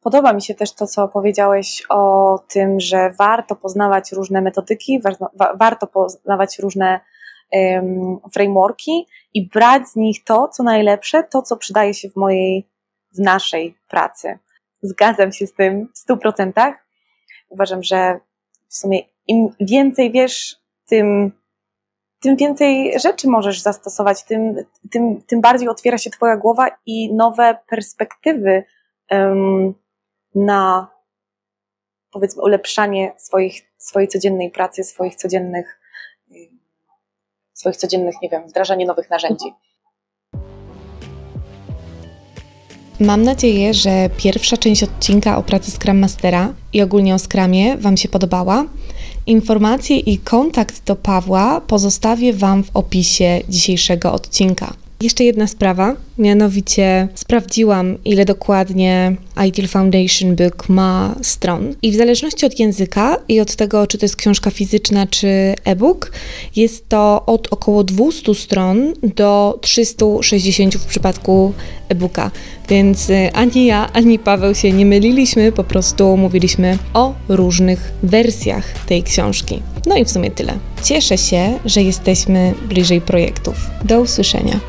Podoba mi się też to, co powiedziałeś o tym, że warto poznawać różne metodyki, warto poznawać różne um, frameworki i brać z nich to, co najlepsze, to, co przydaje się w mojej, w naszej pracy. Zgadzam się z tym w stu procentach. Uważam, że w sumie im więcej wiesz, tym tym więcej rzeczy możesz zastosować, tym, tym, tym bardziej otwiera się Twoja głowa i nowe perspektywy um, na powiedzmy ulepszanie swoich, swojej codziennej pracy, swoich codziennych, swoich codziennych, nie wiem, wdrażanie nowych narzędzi. Mam nadzieję, że pierwsza część odcinka o pracy Scrum Mastera i ogólnie o Scrumie Wam się podobała. Informacje i kontakt do Pawła pozostawię Wam w opisie dzisiejszego odcinka. Jeszcze jedna sprawa, mianowicie sprawdziłam, ile dokładnie ITIL Foundation Book ma stron. I w zależności od języka i od tego, czy to jest książka fizyczna, czy e-book, jest to od około 200 stron do 360 w przypadku e-booka. Więc y, ani ja, ani Paweł się nie myliliśmy, po prostu mówiliśmy o różnych wersjach tej książki. No i w sumie tyle. Cieszę się, że jesteśmy bliżej projektów. Do usłyszenia.